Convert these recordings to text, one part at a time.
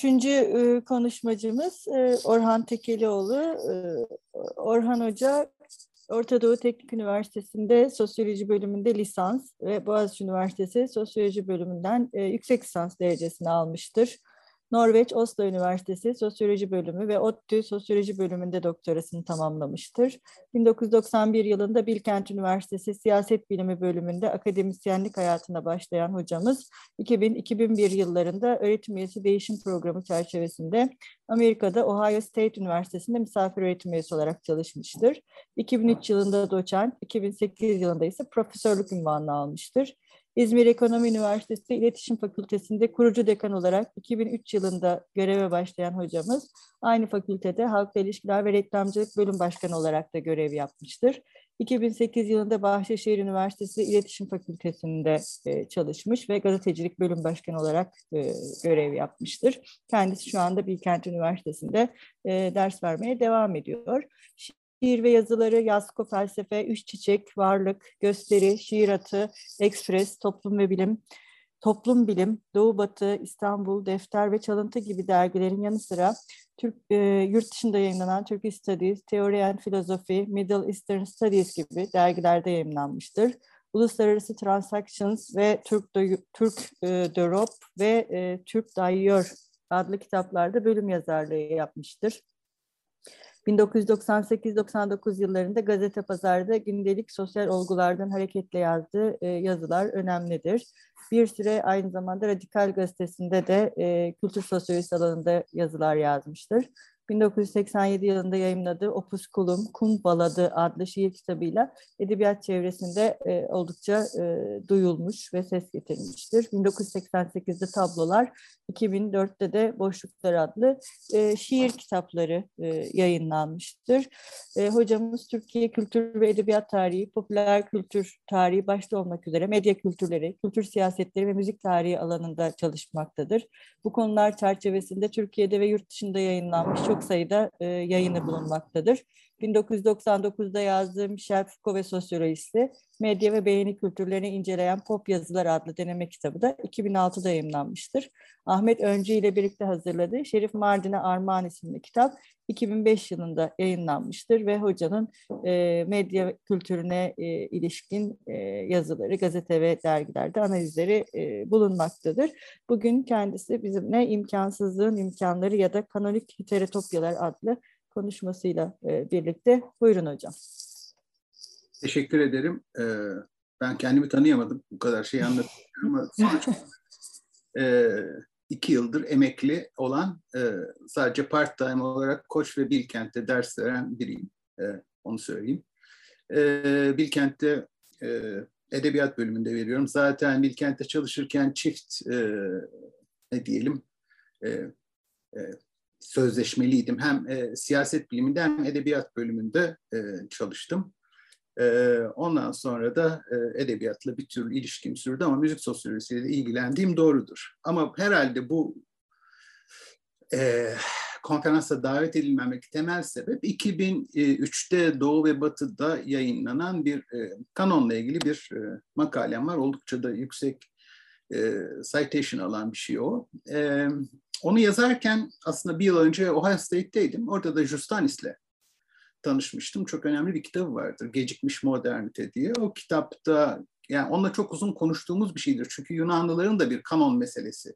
üçüncü e, konuşmacımız e, Orhan Tekelioğlu. E, Orhan Hoca Orta Doğu Teknik Üniversitesi'nde sosyoloji bölümünde lisans ve Boğaziçi Üniversitesi sosyoloji bölümünden yüksek lisans derecesini almıştır. Norveç Oslo Üniversitesi Sosyoloji Bölümü ve ODTÜ Sosyoloji Bölümünde doktorasını tamamlamıştır. 1991 yılında Bilkent Üniversitesi Siyaset Bilimi Bölümünde akademisyenlik hayatına başlayan hocamız 2000-2001 yıllarında öğretim üyesi değişim programı çerçevesinde Amerika'da Ohio State Üniversitesi'nde misafir öğretim üyesi olarak çalışmıştır. 2003 yılında doçent, 2008 yılında ise profesörlük ünvanını almıştır. İzmir Ekonomi Üniversitesi İletişim Fakültesi'nde kurucu dekan olarak 2003 yılında göreve başlayan hocamız aynı fakültede Halkla İlişkiler ve Reklamcılık Bölüm Başkanı olarak da görev yapmıştır. 2008 yılında Bahçeşehir Üniversitesi İletişim Fakültesi'nde e, çalışmış ve gazetecilik bölüm başkanı olarak e, görev yapmıştır. Kendisi şu anda Bilkent Üniversitesi'nde e, ders vermeye devam ediyor. Şiir ve yazıları, Yasko Felsefe, Üç Çiçek, Varlık, Gösteri, Şiir Atı, Ekspres, Toplum ve Bilim, Toplum Bilim, Doğu Batı, İstanbul, Defter ve Çalıntı gibi dergilerin yanı sıra Türk, e, yurt dışında yayınlanan Turkish Studies, Theory and Philosophy, Middle Eastern Studies gibi dergilerde yayınlanmıştır. Uluslararası Transactions ve Türk, Do Türk e, D'Europe ve e, Türk Dayıyor adlı kitaplarda bölüm yazarlığı yapmıştır. 1998-99 yıllarında gazete pazarda gündelik sosyal olgulardan hareketle yazdığı e, yazılar önemlidir. Bir süre aynı zamanda Radikal Gazetesi'nde de e, kültür sosyolojisi alanında yazılar yazmıştır. 1987 yılında yayınladığı Opusculum Kum Baladı adlı şiir kitabıyla edebiyat çevresinde e, oldukça e, duyulmuş ve ses getirmiştir. 1988'de Tablolar, 2004'te de Boşluklar adlı e, şiir kitapları e, yayınlanmıştır. E, hocamız Türkiye Kültür ve Edebiyat Tarihi, Popüler Kültür Tarihi başta olmak üzere medya kültürleri, kültür siyasetleri ve müzik tarihi alanında çalışmaktadır. Bu konular çerçevesinde Türkiye'de ve yurt dışında yayınlanmış çok sayıda e, yayını bulunmaktadır. 1999'da yazdığı Michel ve Sosyolojisi, Medya ve Beğeni Kültürlerini inceleyen Pop Yazılar adlı deneme kitabı da 2006'da yayınlanmıştır. Ahmet Öncü ile birlikte hazırladığı Şerif Mardin'e Armağan isimli kitap 2005 yılında yayınlanmıştır ve hocanın e, medya kültürüne e, ilişkin e, yazıları, gazete ve dergilerde analizleri e, bulunmaktadır. Bugün kendisi bizimle imkansızlığın imkanları ya da kanonik heterotopyalar adlı konuşmasıyla e, birlikte. Buyurun hocam. Teşekkür ederim. Ee, ben kendimi tanıyamadım. Bu kadar şey anlatıyorum ama e, iki yıldır emekli olan e, sadece part time olarak Koç ve Bilkent'te ders veren biriyim. E, onu söyleyeyim. E, Bilkent'te e, edebiyat bölümünde veriyorum. Zaten Bilkent'te çalışırken çift e, ne diyelim e, e, sözleşmeliydim. Hem e, siyaset biliminde hem edebiyat bölümünde e, çalıştım. E, ondan sonra da e, edebiyatla bir tür ilişkim sürdü ama müzik sosyolojisiyle ilgilendiğim doğrudur. Ama herhalde bu e, konferansa davet edilmemeki temel sebep 2003'te Doğu ve Batı'da yayınlanan bir e, kanonla ilgili bir e, makalem var. Oldukça da yüksek e, citation alan bir şey o. E, onu yazarken aslında bir yıl önce Ohio State'teydim. Orada da Justanis'le tanışmıştım. Çok önemli bir kitabı vardır. Gecikmiş Modernite diye. O kitapta yani onunla çok uzun konuştuğumuz bir şeydir. Çünkü Yunanlıların da bir kanon meselesi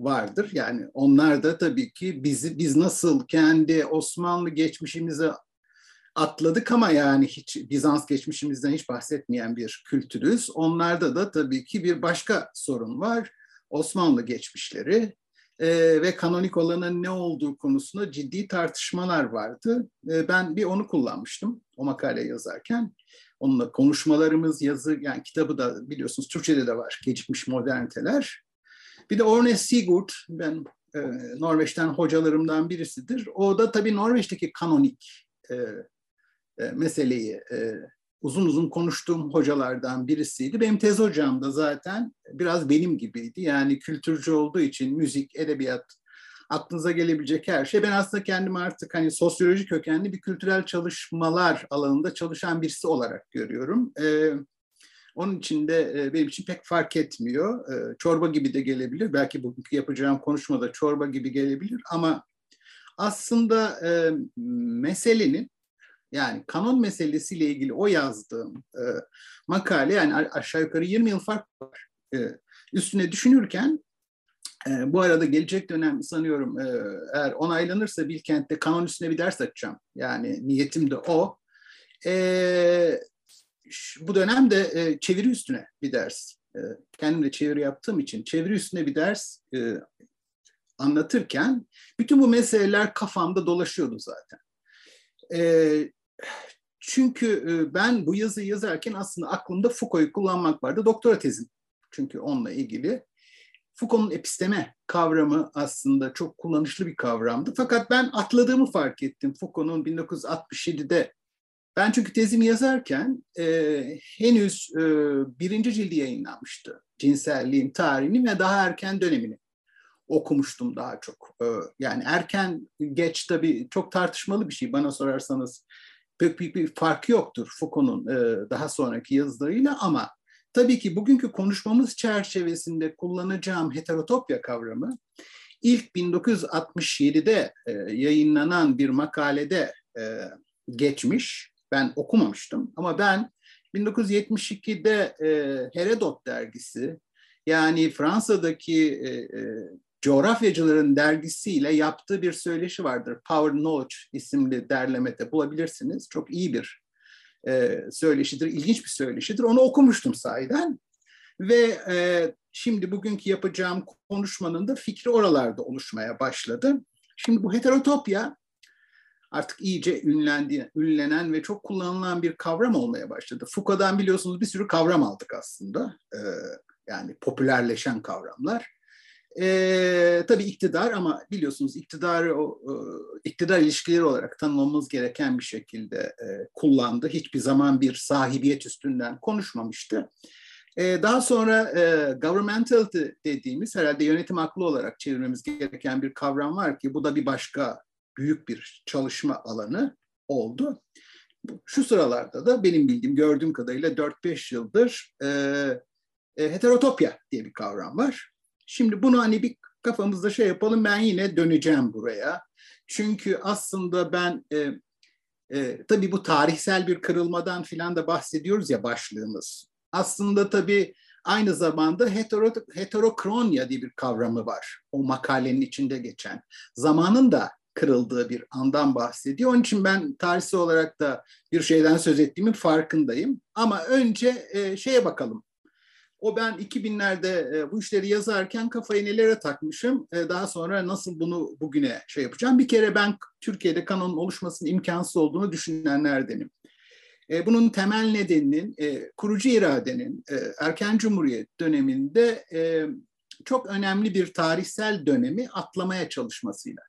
vardır. Yani onlar da tabii ki bizi biz nasıl kendi Osmanlı geçmişimize atladık ama yani hiç Bizans geçmişimizden hiç bahsetmeyen bir kültürüz. Onlarda da tabii ki bir başka sorun var. Osmanlı geçmişleri e, ve kanonik olanın ne olduğu konusunda ciddi tartışmalar vardı. E, ben bir onu kullanmıştım o makale yazarken. Onunla konuşmalarımız, yazı, yani kitabı da biliyorsunuz Türkçe'de de var, Gecikmiş Moderniteler. Bir de Orne Sigurd, ben e, Norveç'ten hocalarımdan birisidir. O da tabii Norveç'teki kanonik e, e, meseleyi e, uzun uzun konuştuğum hocalardan birisiydi. Benim tez hocam da zaten biraz benim gibiydi. Yani kültürcü olduğu için müzik, edebiyat, aklınıza gelebilecek her şey. Ben aslında kendimi artık hani sosyoloji kökenli bir kültürel çalışmalar alanında çalışan birisi olarak görüyorum. Ee, Onun için de benim için pek fark etmiyor. Çorba gibi de gelebilir. Belki bugünkü yapacağım konuşmada çorba gibi gelebilir ama aslında meselenin yani kanon meselesiyle ilgili o yazdığım makale yani aşağı yukarı 20 yıl fark var. Üstüne düşünürken bu arada gelecek dönem sanıyorum eğer onaylanırsa Bilkent'te kanon üstüne bir ders açacağım. Yani niyetim de o. E, bu dönemde e, çeviri üstüne bir ders. E, kendim de çeviri yaptığım için çeviri üstüne bir ders e, anlatırken bütün bu meseleler kafamda dolaşıyordu zaten. E, çünkü e, ben bu yazıyı yazarken aslında aklımda Foucault'u kullanmak vardı. Doktora tezim çünkü onunla ilgili. Foucault'un episteme kavramı aslında çok kullanışlı bir kavramdı. Fakat ben atladığımı fark ettim Foucault'un 1967'de ben çünkü tezimi yazarken e, henüz e, birinci cildi yayınlanmıştı. Cinselliğin tarihini ve daha erken dönemini okumuştum daha çok. E, yani erken geç tabii çok tartışmalı bir şey bana sorarsanız. Pek büyük bir farkı yoktur Foucault'un e, daha sonraki yazılarıyla ama tabii ki bugünkü konuşmamız çerçevesinde kullanacağım heterotopya kavramı ilk 1967'de e, yayınlanan bir makalede e, geçmiş. Ben okumamıştım ama ben 1972'de e, Herodot dergisi yani Fransa'daki e, e, coğrafyacıların dergisiyle yaptığı bir söyleşi vardır. Power Knowledge isimli derlemede bulabilirsiniz. Çok iyi bir e, söyleşidir, ilginç bir söyleşidir. Onu okumuştum sahiden. Ve e, şimdi bugünkü yapacağım konuşmanın da fikri oralarda oluşmaya başladı. Şimdi bu heterotopya artık iyice ünlendi, ünlenen ve çok kullanılan bir kavram olmaya başladı. Foucault'dan biliyorsunuz bir sürü kavram aldık aslında. Ee, yani popülerleşen kavramlar. Ee, tabii iktidar ama biliyorsunuz iktidarı o e, iktidar ilişkileri olarak tanımlamamız gereken bir şekilde e, kullandı. Hiçbir zaman bir sahibiyet üstünden konuşmamıştı. Ee, daha sonra e, governmentality dediğimiz herhalde yönetim aklı olarak çevirmemiz gereken bir kavram var ki bu da bir başka büyük bir çalışma alanı oldu. Şu sıralarda da benim bildiğim, gördüğüm kadarıyla 4-5 yıldır e, e, heterotopya diye bir kavram var. Şimdi bunu hani bir kafamızda şey yapalım, ben yine döneceğim buraya. Çünkü aslında ben, e, e, tabii bu tarihsel bir kırılmadan filan da bahsediyoruz ya başlığımız. Aslında tabii aynı zamanda hetero, heterokronya diye bir kavramı var. O makalenin içinde geçen. Zamanın da kırıldığı bir andan bahsediyor. Onun için ben tarihsel olarak da bir şeyden söz ettiğimin farkındayım. Ama önce e, şeye bakalım. O ben 2000'lerde e, bu işleri yazarken kafayı nelere takmışım. E, daha sonra nasıl bunu bugüne şey yapacağım. Bir kere ben Türkiye'de kanonun oluşmasının imkansız olduğunu düşünenlerdenim. E, bunun temel nedeninin e, kurucu iradenin e, erken cumhuriyet döneminde e, çok önemli bir tarihsel dönemi atlamaya çalışmasıyla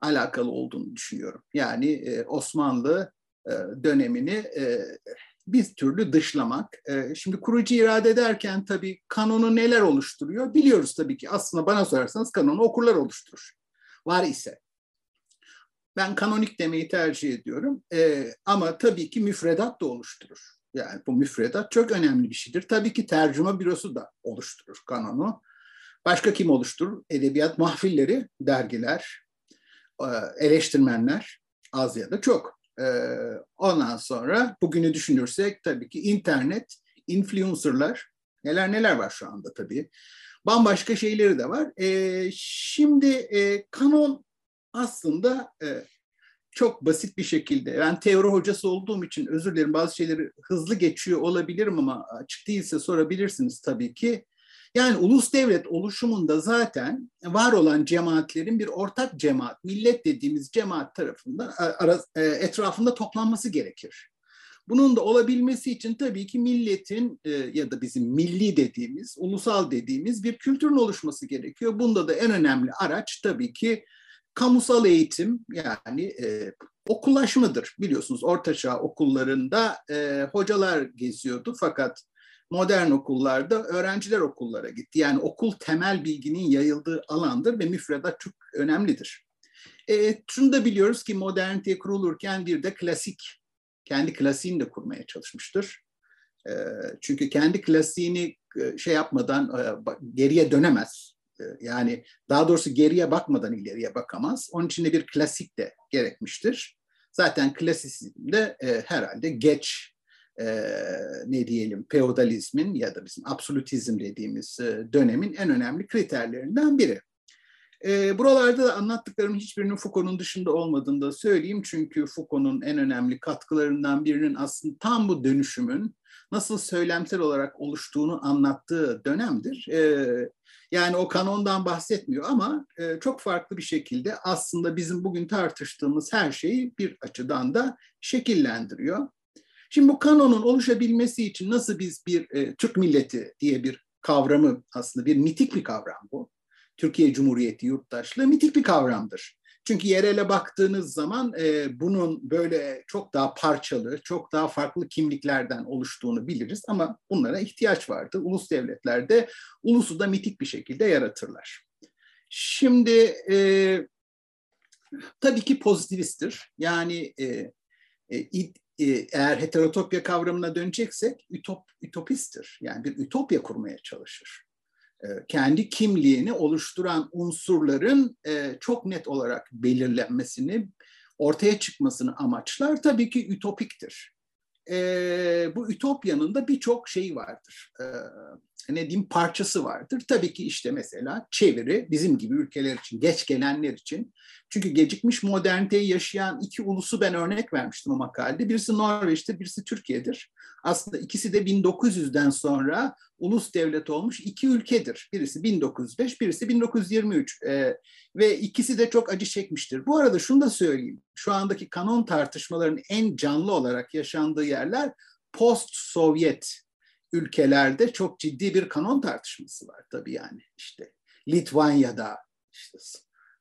alakalı olduğunu düşünüyorum. Yani e, Osmanlı e, dönemini e, bir türlü dışlamak. E, şimdi kurucu irade derken tabii kanonu neler oluşturuyor biliyoruz tabii ki. Aslında bana sorarsanız kanonu okurlar oluşturur. Var ise. Ben kanonik demeyi tercih ediyorum. E, ama tabii ki müfredat da oluşturur. Yani bu müfredat çok önemli bir şeydir. Tabii ki tercüme bürosu da oluşturur kanonu. Başka kim oluşturur? Edebiyat mahfilleri, dergiler, e, eleştirmenler az ya da çok. E, ondan sonra bugünü düşünürsek tabii ki internet, influencerlar, neler neler var şu anda tabii. Bambaşka şeyleri de var. E, şimdi kanon aslında çok basit bir şekilde, ben teori hocası olduğum için özür dilerim bazı şeyleri hızlı geçiyor olabilirim ama açık değilse sorabilirsiniz tabii ki. Yani ulus devlet oluşumunda zaten var olan cemaatlerin bir ortak cemaat, millet dediğimiz cemaat tarafından e, etrafında toplanması gerekir. Bunun da olabilmesi için tabii ki milletin e, ya da bizim milli dediğimiz, ulusal dediğimiz bir kültürün oluşması gerekiyor. Bunda da en önemli araç tabii ki kamusal eğitim yani e, okullaşmadır. Biliyorsunuz ortaçağ okullarında e, hocalar geziyordu fakat modern okullarda öğrenciler okullara gitti. Yani okul temel bilginin yayıldığı alandır ve müfredat çok önemlidir. E, şunu da biliyoruz ki modernite kurulurken bir de klasik, kendi klasiğini de kurmaya çalışmıştır. çünkü kendi klasiğini şey yapmadan geriye dönemez. Yani daha doğrusu geriye bakmadan ileriye bakamaz. Onun için de bir klasik de gerekmiştir. Zaten klasisizmde e, herhalde geç e, ne diyelim feodalizmin ya da bizim absolutizm dediğimiz e, dönemin en önemli kriterlerinden biri. E, buralarda da anlattıklarımın hiçbirinin Foucault'un dışında olmadığını da söyleyeyim. Çünkü Foucault'un en önemli katkılarından birinin aslında tam bu dönüşümün nasıl söylemsel olarak oluştuğunu anlattığı dönemdir. E, yani o kanondan bahsetmiyor ama e, çok farklı bir şekilde aslında bizim bugün tartıştığımız her şeyi bir açıdan da şekillendiriyor. Şimdi bu kanonun oluşabilmesi için nasıl biz bir e, Türk milleti diye bir kavramı aslında bir mitik bir kavram bu. Türkiye Cumhuriyeti yurttaşlığı mitik bir kavramdır. Çünkü yerele baktığınız zaman e, bunun böyle çok daha parçalı, çok daha farklı kimliklerden oluştuğunu biliriz ama bunlara ihtiyaç vardı. Ulus devletlerde ulusu da mitik bir şekilde yaratırlar. Şimdi e, tabii ki pozitivisttir. Yani e, e, eğer heterotopya kavramına döneceksek ütop, ütopisttir. Yani bir ütopya kurmaya çalışır. E, kendi kimliğini oluşturan unsurların e, çok net olarak belirlenmesini, ortaya çıkmasını amaçlar tabii ki ütopiktir. E, bu ütopyanın da birçok şeyi vardır. ne diyeyim parçası vardır. Tabii ki işte mesela çeviri bizim gibi ülkeler için, geç gelenler için. Çünkü gecikmiş moderniteyi yaşayan iki ulusu ben örnek vermiştim o makalede. Birisi Norveç'tir, birisi Türkiye'dir. Aslında ikisi de 1900'den sonra ulus devlet olmuş iki ülkedir. Birisi 1905, birisi 1923 ee, ve ikisi de çok acı çekmiştir. Bu arada şunu da söyleyeyim. Şu andaki kanon tartışmalarının en canlı olarak yaşandığı yerler post-Sovyet ülkelerde çok ciddi bir kanon tartışması var tabii yani. işte Litvanya'da, işte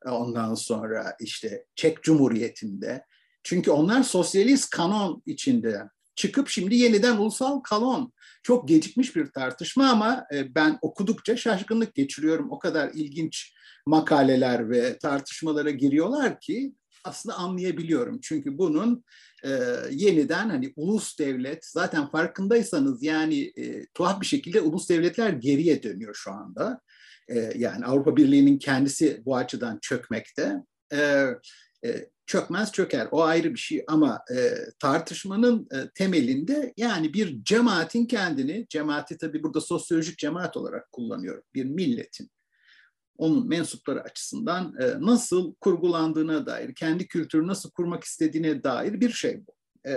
ondan sonra işte Çek Cumhuriyeti'nde. Çünkü onlar sosyalist kanon içinde çıkıp şimdi yeniden ulusal kanon. Çok gecikmiş bir tartışma ama e, ben okudukça şaşkınlık geçiriyorum. O kadar ilginç makaleler ve tartışmalara giriyorlar ki aslında anlayabiliyorum. Çünkü bunun e, yeniden hani ulus devlet zaten farkındaysanız yani e, tuhaf bir şekilde ulus devletler geriye dönüyor şu anda. E, yani Avrupa Birliği'nin kendisi bu açıdan çökmekte. E, e, çökmez çöker o ayrı bir şey ama e, tartışmanın e, temelinde yani bir cemaatin kendini, cemaati tabii burada sosyolojik cemaat olarak kullanıyorum, bir milletin onun mensupları açısından e, nasıl kurgulandığına dair, kendi kültürü nasıl kurmak istediğine dair bir şey bu. E,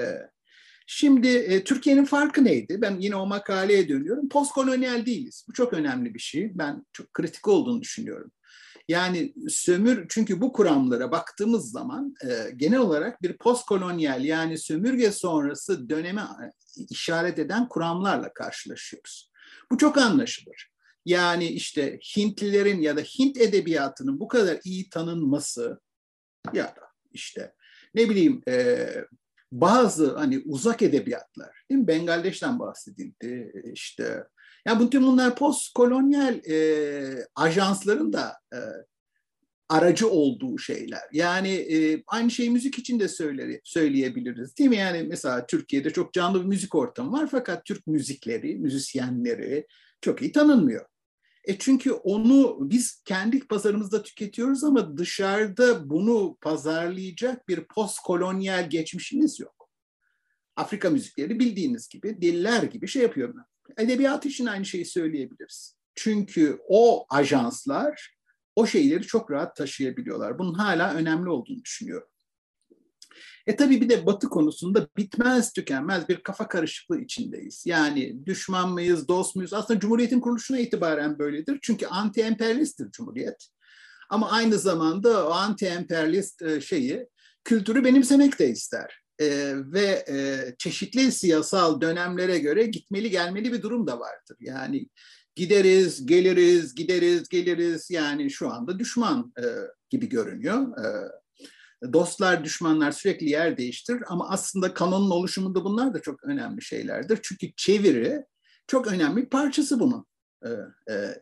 şimdi e, Türkiye'nin farkı neydi? Ben yine o makaleye dönüyorum. Postkolonyal değiliz. Bu çok önemli bir şey. Ben çok kritik olduğunu düşünüyorum. Yani sömür çünkü bu kuramlara baktığımız zaman e, genel olarak bir postkolonyal yani sömürge sonrası döneme işaret eden kuramlarla karşılaşıyoruz. Bu çok anlaşılır. Yani işte Hintlilerin ya da Hint edebiyatının bu kadar iyi tanınması ya da işte ne bileyim e, bazı hani uzak edebiyatlar, değil mi? Bengaldeş'ten bahsedildi işte. Yani bütün bunlar post kolonyal e, ajansların da e, aracı olduğu şeyler. Yani e, aynı şeyi müzik için de söyle, söyleyebiliriz değil mi? Yani mesela Türkiye'de çok canlı bir müzik ortamı var fakat Türk müzikleri, müzisyenleri çok iyi tanınmıyor. E çünkü onu biz kendi pazarımızda tüketiyoruz ama dışarıda bunu pazarlayacak bir postkolonyal geçmişimiz yok. Afrika müzikleri bildiğiniz gibi diller gibi şey yapıyor. Edebiyat için aynı şeyi söyleyebiliriz. Çünkü o ajanslar o şeyleri çok rahat taşıyabiliyorlar. Bunun hala önemli olduğunu düşünüyorum. E tabii bir de Batı konusunda bitmez tükenmez bir kafa karışıklığı içindeyiz. Yani düşman mıyız, dost muyuz? Aslında Cumhuriyet'in kuruluşuna itibaren böyledir. Çünkü anti-emperyalisttir Cumhuriyet. Ama aynı zamanda o anti-emperyalist e, şeyi, kültürü benimsemek de ister. Ee, ve e, çeşitli siyasal dönemlere göre gitmeli gelmeli bir durum da vardır. Yani gideriz, geliriz, gideriz, geliriz. Yani şu anda düşman e, gibi görünüyor. E, dostlar, düşmanlar sürekli yer değiştirir ama aslında kanonun oluşumunda bunlar da çok önemli şeylerdir. Çünkü çeviri çok önemli bir parçası bunun. E, e,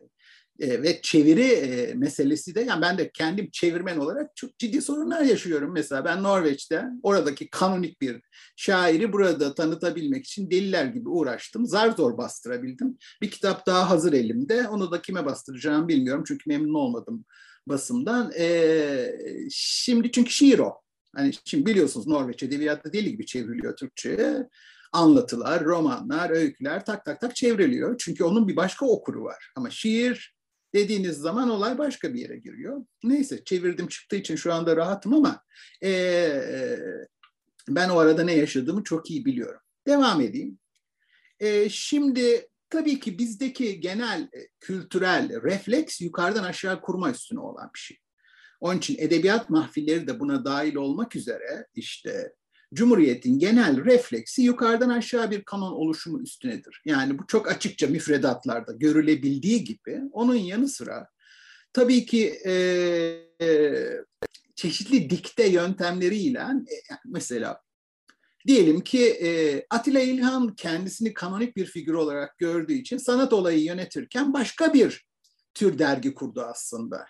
e, ve çeviri e, meselesi de yani ben de kendim çevirmen olarak çok ciddi sorunlar yaşıyorum. Mesela ben Norveç'te oradaki kanonik bir şairi burada tanıtabilmek için deliler gibi uğraştım. Zar zor bastırabildim. Bir kitap daha hazır elimde. Onu da kime bastıracağımı bilmiyorum çünkü memnun olmadım basımdan. E, şimdi çünkü şiir o. Hani şimdi biliyorsunuz Norveç edebiyatta deli gibi çevriliyor Türkçe'ye anlatılar, romanlar, öyküler tak tak tak çevriliyor. Çünkü onun bir başka okuru var. Ama şiir dediğiniz zaman olay başka bir yere giriyor. Neyse çevirdim çıktığı için şu anda rahatım ama e, ben o arada ne yaşadığımı çok iyi biliyorum. Devam edeyim. E, şimdi tabii ki bizdeki genel kültürel refleks yukarıdan aşağı kurma üstüne olan bir şey. Onun için edebiyat mahfilleri de buna dahil olmak üzere işte Cumhuriyet'in genel refleksi yukarıdan aşağı bir kanon oluşumu üstünedir. Yani bu çok açıkça müfredatlarda görülebildiği gibi onun yanı sıra tabii ki e, e, çeşitli dikte yöntemleriyle e, mesela diyelim ki e, Atilla İlhan kendisini kanonik bir figür olarak gördüğü için sanat olayı yönetirken başka bir tür dergi kurdu aslında.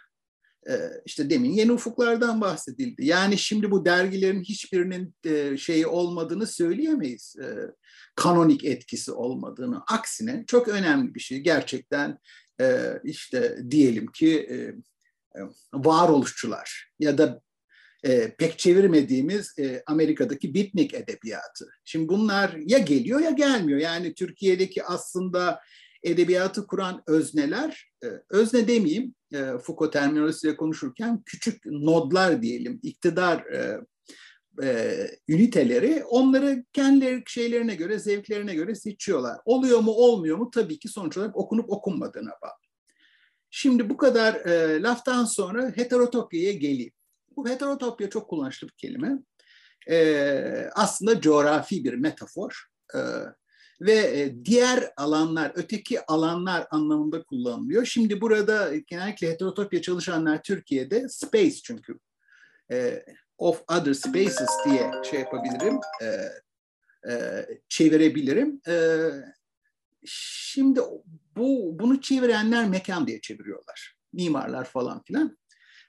Ee, işte demin yeni ufuklardan bahsedildi. Yani şimdi bu dergilerin hiçbirinin e, şeyi olmadığını söyleyemeyiz. E, kanonik etkisi olmadığını. Aksine çok önemli bir şey. Gerçekten e, işte diyelim ki varoluşçular ya da pek çevirmediğimiz Amerika'daki bitnik edebiyatı. Şimdi bunlar ya geliyor ya gelmiyor. Yani Türkiye'deki aslında edebiyatı kuran özneler, e, özne demeyeyim, e, Foucault terminolojisiyle konuşurken küçük nodlar diyelim, iktidar e, üniteleri onları kendileri şeylerine göre, zevklerine göre seçiyorlar. Oluyor mu olmuyor mu tabii ki sonuç olarak okunup okunmadığına bağlı. Şimdi bu kadar e, laftan sonra heterotopyaya geleyim. Bu heterotopya çok kullanışlı bir kelime. E, aslında coğrafi bir metafor. E, ve e, diğer alanlar, öteki alanlar anlamında kullanılıyor. Şimdi burada genellikle heterotopya çalışanlar Türkiye'de space çünkü e, of other spaces diye şey yapabilirim, e, e, çevirebilirim. E, şimdi bu bunu çevirenler mekan diye çeviriyorlar. Mimarlar falan filan.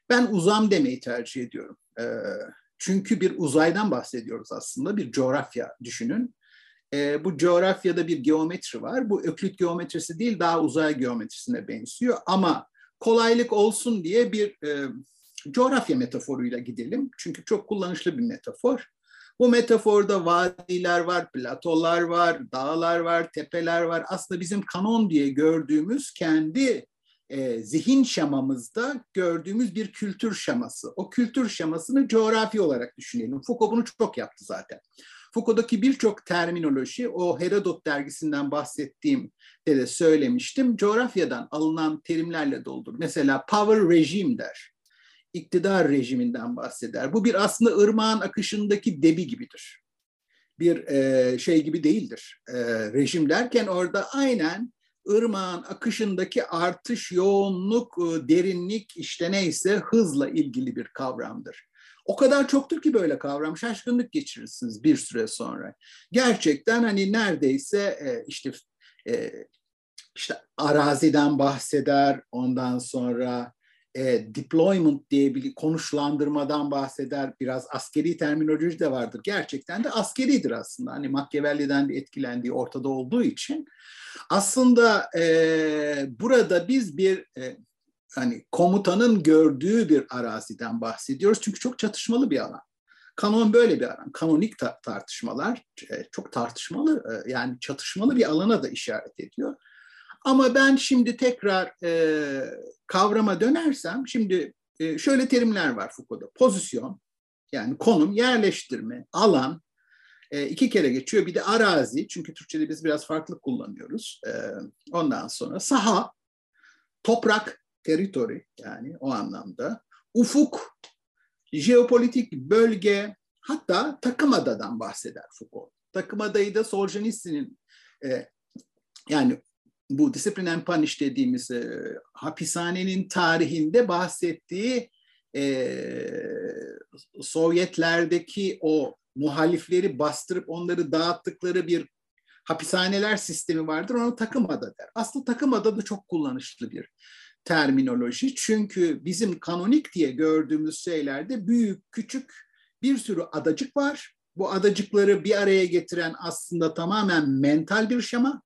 Ben uzam demeyi tercih ediyorum. E, çünkü bir uzaydan bahsediyoruz aslında. Bir coğrafya düşünün e, bu coğrafyada bir geometri var. Bu öklit geometrisi değil daha uzay geometrisine benziyor ama kolaylık olsun diye bir e, coğrafya metaforuyla gidelim. Çünkü çok kullanışlı bir metafor. Bu metaforda vadiler var, platolar var, dağlar var, tepeler var. Aslında bizim kanon diye gördüğümüz kendi e, zihin şemamızda gördüğümüz bir kültür şeması. O kültür şemasını coğrafi olarak düşünelim. Foucault bunu çok yaptı zaten. Foucault'daki birçok terminoloji o Herodot dergisinden bahsettiğim de söylemiştim. Coğrafyadan alınan terimlerle doldur. Mesela power regime der. İktidar rejiminden bahseder. Bu bir aslında ırmağın akışındaki debi gibidir. Bir e, şey gibi değildir. E, rejim derken orada aynen ırmağın akışındaki artış, yoğunluk, e, derinlik işte neyse hızla ilgili bir kavramdır. O kadar çoktur ki böyle kavram şaşkınlık geçirirsiniz bir süre sonra. Gerçekten hani neredeyse e, işte e, işte araziden bahseder, ondan sonra e, deployment diye bir konuşlandırmadan bahseder. Biraz askeri terminoloji de vardır. Gerçekten de askeridir aslında. Hani Machiavelli'den bir etkilendiği ortada olduğu için. Aslında e, burada biz bir e, hani komutanın gördüğü bir araziden bahsediyoruz. Çünkü çok çatışmalı bir alan. Kanon böyle bir alan. Kanonik ta- tartışmalar e, çok tartışmalı e, yani çatışmalı bir alana da işaret ediyor. Ama ben şimdi tekrar e, kavrama dönersem şimdi e, şöyle terimler var Foucault'da. Pozisyon yani konum, yerleştirme, alan e, iki kere geçiyor. Bir de arazi çünkü Türkçe'de biz biraz farklı kullanıyoruz. E, ondan sonra saha, toprak, territory yani o anlamda. Ufuk, jeopolitik bölge, hatta takım adadan bahseder Foucault. Takım adayı da Solzhenitsyn'in e, yani bu Discipline and Punish dediğimiz e, hapishanenin tarihinde bahsettiği e, Sovyetlerdeki o muhalifleri bastırıp onları dağıttıkları bir hapishaneler sistemi vardır. Ona takım ada der. Aslında takım ada da çok kullanışlı bir terminoloji. Çünkü bizim kanonik diye gördüğümüz şeylerde büyük, küçük bir sürü adacık var. Bu adacıkları bir araya getiren aslında tamamen mental bir şema.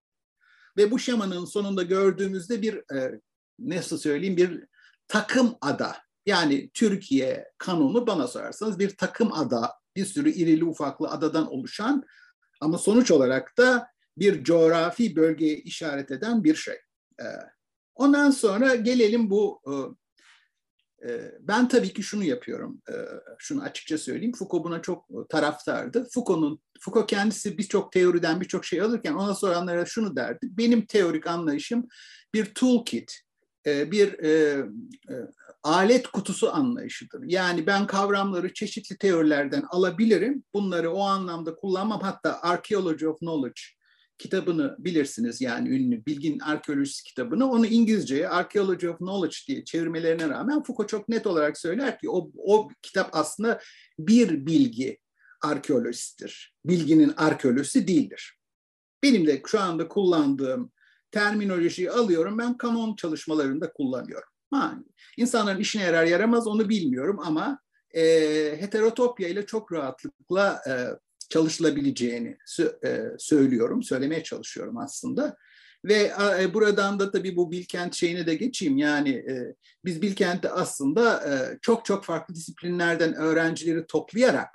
Ve bu şemanın sonunda gördüğümüzde bir e, nasıl söyleyeyim bir takım ada. Yani Türkiye kanunu bana sorarsanız bir takım ada, bir sürü irili ufaklı adadan oluşan ama sonuç olarak da bir coğrafi bölgeye işaret eden bir şey. E, ondan sonra gelelim bu e, e, ben tabii ki şunu yapıyorum, e, şunu açıkça söyleyeyim. Foucault buna çok taraftardı. Foucault'un, Foucault kendisi birçok teoriden birçok şey alırken ona soranlara şunu derdi. Benim teorik anlayışım bir toolkit, bir alet kutusu anlayışıdır. Yani ben kavramları çeşitli teorilerden alabilirim. Bunları o anlamda kullanmam. Hatta Archaeology of Knowledge kitabını bilirsiniz yani ünlü Bilgin Arkeolojisi kitabını. Onu İngilizceye Archaeology of Knowledge diye çevirmelerine rağmen Foucault çok net olarak söyler ki o, o kitap aslında bir bilgi arkeolojisidir. Bilginin arkeolojisi değildir. Benim de şu anda kullandığım terminolojiyi alıyorum. Ben kanon çalışmalarında kullanıyorum. Ha, insanların işine yarar yaramaz onu bilmiyorum ama e, heterotopya ile çok rahatlıkla e, çalışılabileceğini e, söylüyorum, söylemeye çalışıyorum aslında. Ve e, buradan da tabii bu Bilkent şeyine de geçeyim. Yani e, biz Bilkent'te aslında çok çok farklı disiplinlerden öğrencileri toplayarak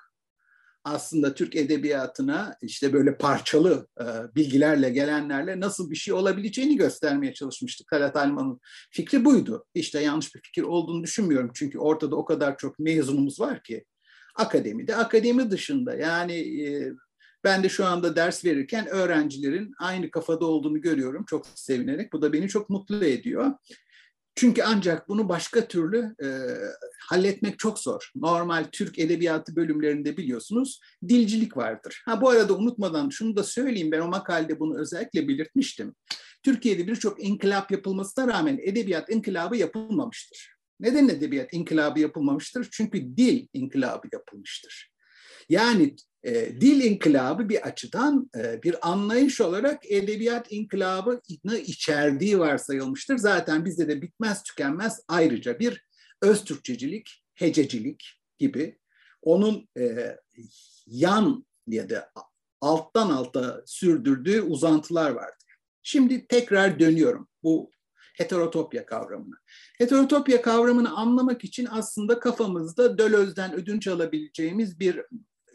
aslında Türk edebiyatına işte böyle parçalı bilgilerle gelenlerle nasıl bir şey olabileceğini göstermeye çalışmıştık. Talat Alman'ın fikri buydu. İşte yanlış bir fikir olduğunu düşünmüyorum. Çünkü ortada o kadar çok mezunumuz var ki akademide, akademi dışında yani e, ben de şu anda ders verirken öğrencilerin aynı kafada olduğunu görüyorum çok sevinerek. Bu da beni çok mutlu ediyor. Çünkü ancak bunu başka türlü e, halletmek çok zor. Normal Türk edebiyatı bölümlerinde biliyorsunuz dilcilik vardır. Ha bu arada unutmadan şunu da söyleyeyim ben o makalede bunu özellikle belirtmiştim. Türkiye'de birçok inkılap yapılmasına rağmen edebiyat inkılabı yapılmamıştır. Neden edebiyat inkılabı yapılmamıştır? Çünkü dil inkılabı yapılmıştır. Yani e, dil inkılabı bir açıdan e, bir anlayış olarak edebiyat inkılabını içerdiği varsayılmıştır. Zaten bizde de bitmez tükenmez ayrıca bir öz Türkçecilik, hececilik gibi onun e, yan ya da alttan alta sürdürdüğü uzantılar vardır. Şimdi tekrar dönüyorum bu heterotopya kavramını. Heterotopya kavramını anlamak için aslında kafamızda Döloz'den ödünç alabileceğimiz bir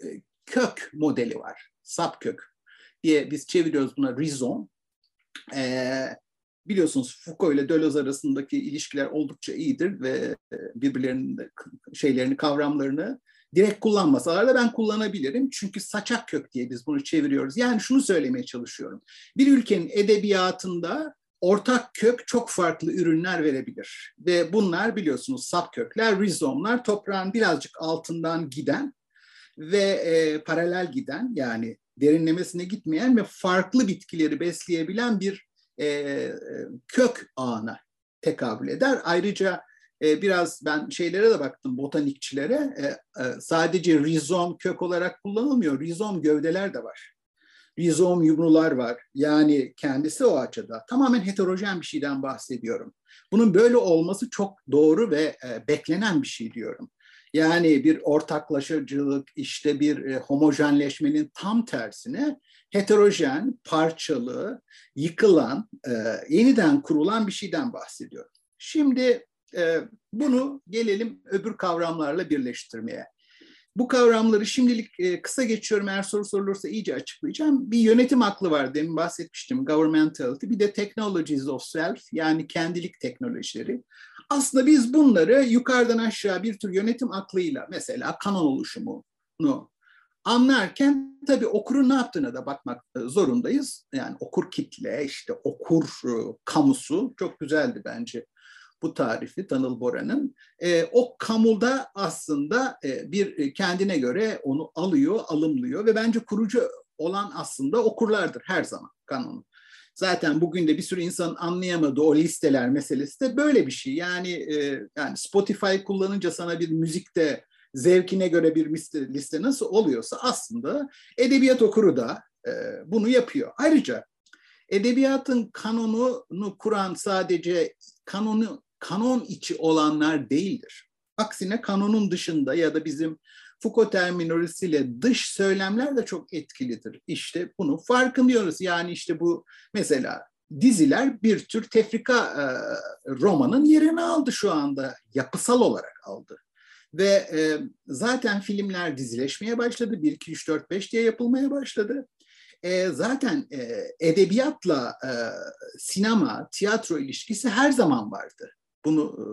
e, kök modeli var. Sapkök diye biz çeviriyoruz buna rizom. Ee, biliyorsunuz Foucault ile Deleuze arasındaki ilişkiler oldukça iyidir ve e, birbirlerinin şeylerini, kavramlarını direkt kullanmasalar da ben kullanabilirim. Çünkü saçak kök diye biz bunu çeviriyoruz. Yani şunu söylemeye çalışıyorum. Bir ülkenin edebiyatında ortak kök çok farklı ürünler verebilir. Ve bunlar biliyorsunuz sap kökler, rizomlar toprağın birazcık altından giden ve e, paralel giden yani derinlemesine gitmeyen ve farklı bitkileri besleyebilen bir e, e kök ağına tekabül eder. Ayrıca e, biraz ben şeylere de baktım botanikçilere e, e, sadece rizom kök olarak kullanılmıyor. Rizom gövdeler de var rizom yumrular var. Yani kendisi o açıda tamamen heterojen bir şeyden bahsediyorum. Bunun böyle olması çok doğru ve e, beklenen bir şey diyorum. Yani bir ortaklaşıcılık, işte bir e, homojenleşmenin tam tersine heterojen, parçalı, yıkılan, e, yeniden kurulan bir şeyden bahsediyorum. Şimdi e, bunu gelelim öbür kavramlarla birleştirmeye. Bu kavramları şimdilik e, kısa geçiyorum. Eğer soru sorulursa iyice açıklayacağım. Bir yönetim aklı var demin bahsetmiştim. Governmentality. Bir de technologies of self yani kendilik teknolojileri. Aslında biz bunları yukarıdan aşağı bir tür yönetim aklıyla mesela kanon oluşumunu anlarken tabii okurun ne yaptığına da bakmak e, zorundayız. Yani okur kitle, işte okur e, kamusu çok güzeldi bence bu tarifi Tanıl Bora'nın. E, o kamuda aslında e, bir e, kendine göre onu alıyor, alımlıyor ve bence kurucu olan aslında okurlardır her zaman kanunu. Zaten bugün de bir sürü insan anlayamadığı o listeler meselesi de böyle bir şey. Yani e, yani Spotify kullanınca sana bir müzikte zevkine göre bir liste, liste nasıl oluyorsa aslında edebiyat okuru da e, bunu yapıyor. Ayrıca edebiyatın kanonunu kuran sadece kanonu kanon içi olanlar değildir. Aksine kanonun dışında ya da bizim Foucault terminolojisiyle dış söylemler de çok etkilidir. İşte bunu farkındıyoruz. Yani işte bu mesela diziler bir tür tefrika e, romanın yerini aldı şu anda. Yapısal olarak aldı. Ve e, zaten filmler dizileşmeye başladı. 1, 2, 3, 4, 5 diye yapılmaya başladı. E, zaten e, edebiyatla e, sinema, tiyatro ilişkisi her zaman vardı. Bunu e,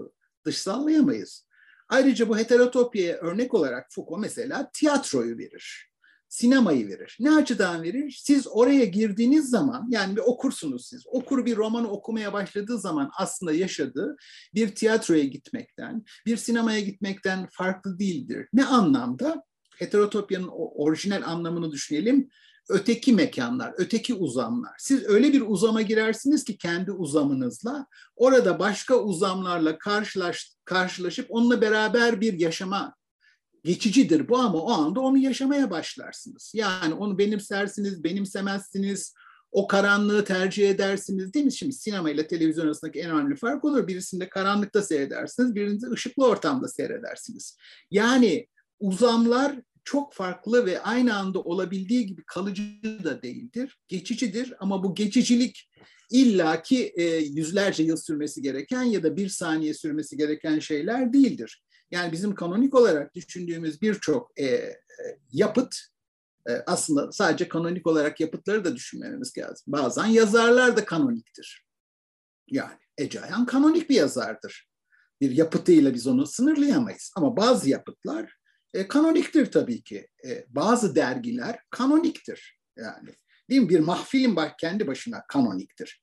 dışsallayamayız. Ayrıca bu heterotopyaya örnek olarak Foucault mesela tiyatroyu verir. Sinemayı verir. Ne açıdan verir? Siz oraya girdiğiniz zaman yani bir okursunuz siz. Okur bir romanı okumaya başladığı zaman aslında yaşadığı bir tiyatroya gitmekten, bir sinemaya gitmekten farklı değildir. Ne anlamda? Heterotopyanın orijinal anlamını düşünelim öteki mekanlar, öteki uzamlar. Siz öyle bir uzama girersiniz ki kendi uzamınızla, orada başka uzamlarla karşılaş, karşılaşıp onunla beraber bir yaşama geçicidir bu ama o anda onu yaşamaya başlarsınız. Yani onu benimsersiniz, benimsemezsiniz, o karanlığı tercih edersiniz değil mi? Şimdi sinema ile televizyon arasındaki en önemli fark olur. Birisinde karanlıkta seyredersiniz, birinde ışıklı ortamda seyredersiniz. Yani uzamlar çok farklı ve aynı anda olabildiği gibi kalıcı da değildir. Geçicidir ama bu geçicilik illaki e, yüzlerce yıl sürmesi gereken ya da bir saniye sürmesi gereken şeyler değildir. Yani bizim kanonik olarak düşündüğümüz birçok e, e, yapıt e, aslında sadece kanonik olarak yapıtları da düşünmemiz lazım. Bazen yazarlar da kanoniktir. Yani Ece kanonik bir yazardır. Bir yapıtıyla biz onu sınırlayamayız. Ama bazı yapıtlar e, kanoniktir tabii ki. E, bazı dergiler kanoniktir. Yani değil mi? Bir mahfilin bak kendi başına kanoniktir.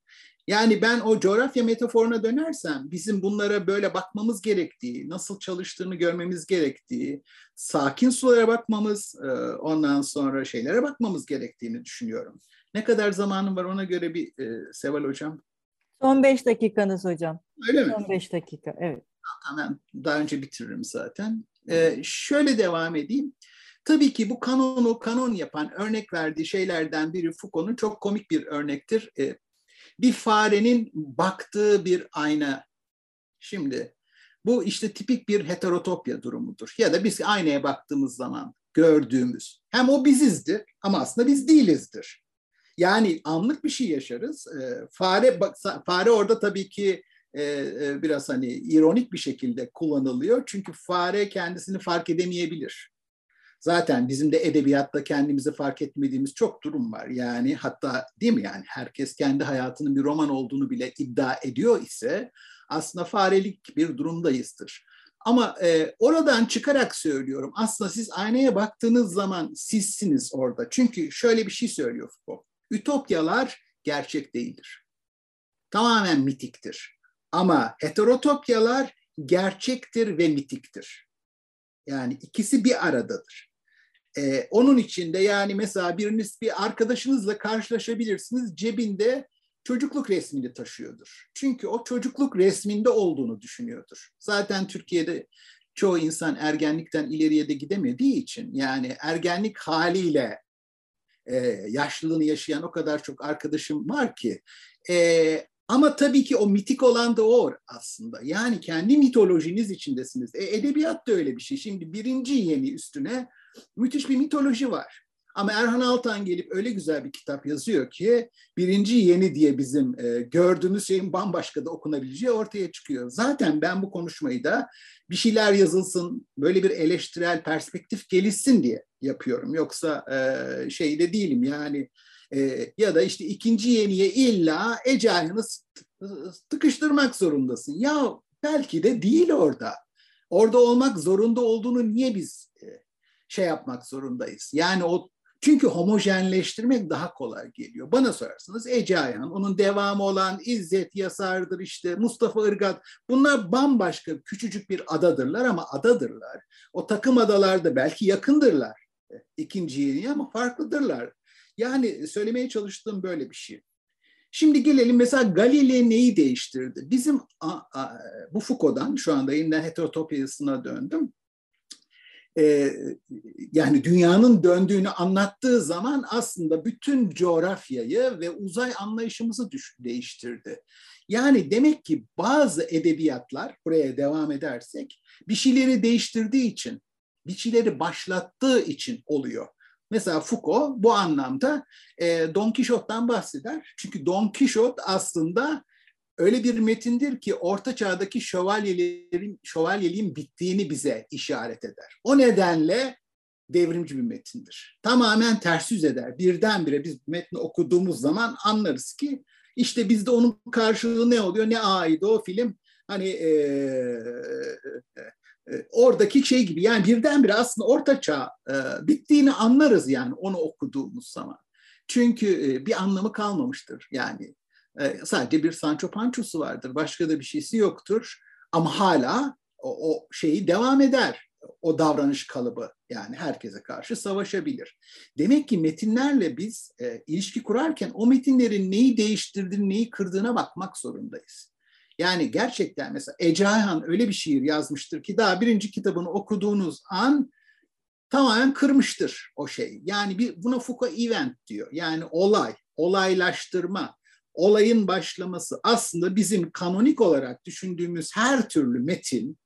Yani ben o coğrafya metaforuna dönersem bizim bunlara böyle bakmamız gerektiği, nasıl çalıştığını görmemiz gerektiği, sakin sulara bakmamız, e, ondan sonra şeylere bakmamız gerektiğini düşünüyorum. Ne kadar zamanım var ona göre bir e, Seval Hocam. Son beş dakikanız hocam. Öyle mi? Son beş dakika, evet. Tamam, daha önce bitiririm zaten. Ee, şöyle devam edeyim. Tabii ki bu kanonu kanon yapan örnek verdiği şeylerden biri Foucault'un çok komik bir örnektir. Ee, bir farenin baktığı bir ayna. Şimdi bu işte tipik bir heterotopya durumudur. Ya da biz aynaya baktığımız zaman gördüğümüz. Hem o bizizdir ama aslında biz değilizdir. Yani anlık bir şey yaşarız. Ee, fare fare orada tabii ki biraz hani ironik bir şekilde kullanılıyor. Çünkü fare kendisini fark edemeyebilir. Zaten bizim de edebiyatta kendimizi fark etmediğimiz çok durum var. Yani hatta değil mi yani herkes kendi hayatının bir roman olduğunu bile iddia ediyor ise aslında farelik bir durumdayızdır. Ama e, oradan çıkarak söylüyorum aslında siz aynaya baktığınız zaman sizsiniz orada. Çünkü şöyle bir şey söylüyor Foucault. Ütopyalar gerçek değildir. Tamamen mitiktir. Ama heterotopyalar gerçektir ve mitiktir. Yani ikisi bir aradadır. Ee, onun içinde yani mesela biriniz bir arkadaşınızla karşılaşabilirsiniz cebinde çocukluk resmini taşıyordur. Çünkü o çocukluk resminde olduğunu düşünüyordur. Zaten Türkiye'de çoğu insan ergenlikten ileriye de gidemediği için yani ergenlik haliyle e, yaşlılığını yaşayan o kadar çok arkadaşım var ki e, ama tabii ki o mitik olan da o aslında. Yani kendi mitolojiniz içindesiniz. E, edebiyat da öyle bir şey. Şimdi birinci yeni üstüne müthiş bir mitoloji var. Ama Erhan Altan gelip öyle güzel bir kitap yazıyor ki birinci yeni diye bizim e, gördüğümüz şeyin bambaşka da okunabileceği ortaya çıkıyor. Zaten ben bu konuşmayı da bir şeyler yazılsın, böyle bir eleştirel perspektif gelişsin diye yapıyorum. Yoksa e, şeyde değilim yani e, ya da işte ikinci yeniye illa Ece'ni tıkıştırmak zorundasın. Ya belki de değil orada. Orada olmak zorunda olduğunu niye biz e, şey yapmak zorundayız? Yani o çünkü homojenleştirmek daha kolay geliyor. Bana sorarsanız Ece Ayhan, onun devamı olan İzzet Yasar'dır işte Mustafa Irgat. Bunlar bambaşka küçücük bir adadırlar ama adadırlar. O takım adalarda belki yakındırlar e, ikinci yeni ama farklıdırlar. Yani söylemeye çalıştığım böyle bir şey. Şimdi gelelim mesela Galileo neyi değiştirdi? Bizim a, a, bu Foucault'dan şu anda yeniden heterotopyasına döndüm. e, yani dünyanın döndüğünü anlattığı zaman aslında bütün coğrafyayı ve uzay anlayışımızı düş, değiştirdi. Yani demek ki bazı edebiyatlar buraya devam edersek bir şeyleri değiştirdiği için, bir şeyleri başlattığı için oluyor. Mesela Foucault bu anlamda e, Don Quixote'dan bahseder. Çünkü Don Quixote aslında öyle bir metindir ki orta çağdaki şövalyelerin şövalyeliğin bittiğini bize işaret eder. O nedenle devrimci bir metindir. Tamamen ters yüz eder. Birdenbire biz metni okuduğumuz zaman anlarız ki işte bizde onun karşılığı ne oluyor? Ne ait o film? Hani e, oradaki şey gibi yani birdenbire aslında orta çağ e, bittiğini anlarız yani onu okuduğumuz zaman. Çünkü e, bir anlamı kalmamıştır. Yani e, sadece bir Sancho Pancho'su vardır. Başka da bir şeysi yoktur. Ama hala o, o şeyi devam eder. O davranış kalıbı yani herkese karşı savaşabilir. Demek ki metinlerle biz e, ilişki kurarken o metinlerin neyi değiştirdiğini, neyi kırdığına bakmak zorundayız. Yani gerçekten mesela Ece Ayhan öyle bir şiir yazmıştır ki daha birinci kitabını okuduğunuz an tamamen kırmıştır o şey. Yani bir buna Foucault event diyor. Yani olay, olaylaştırma, olayın başlaması aslında bizim kanonik olarak düşündüğümüz her türlü metin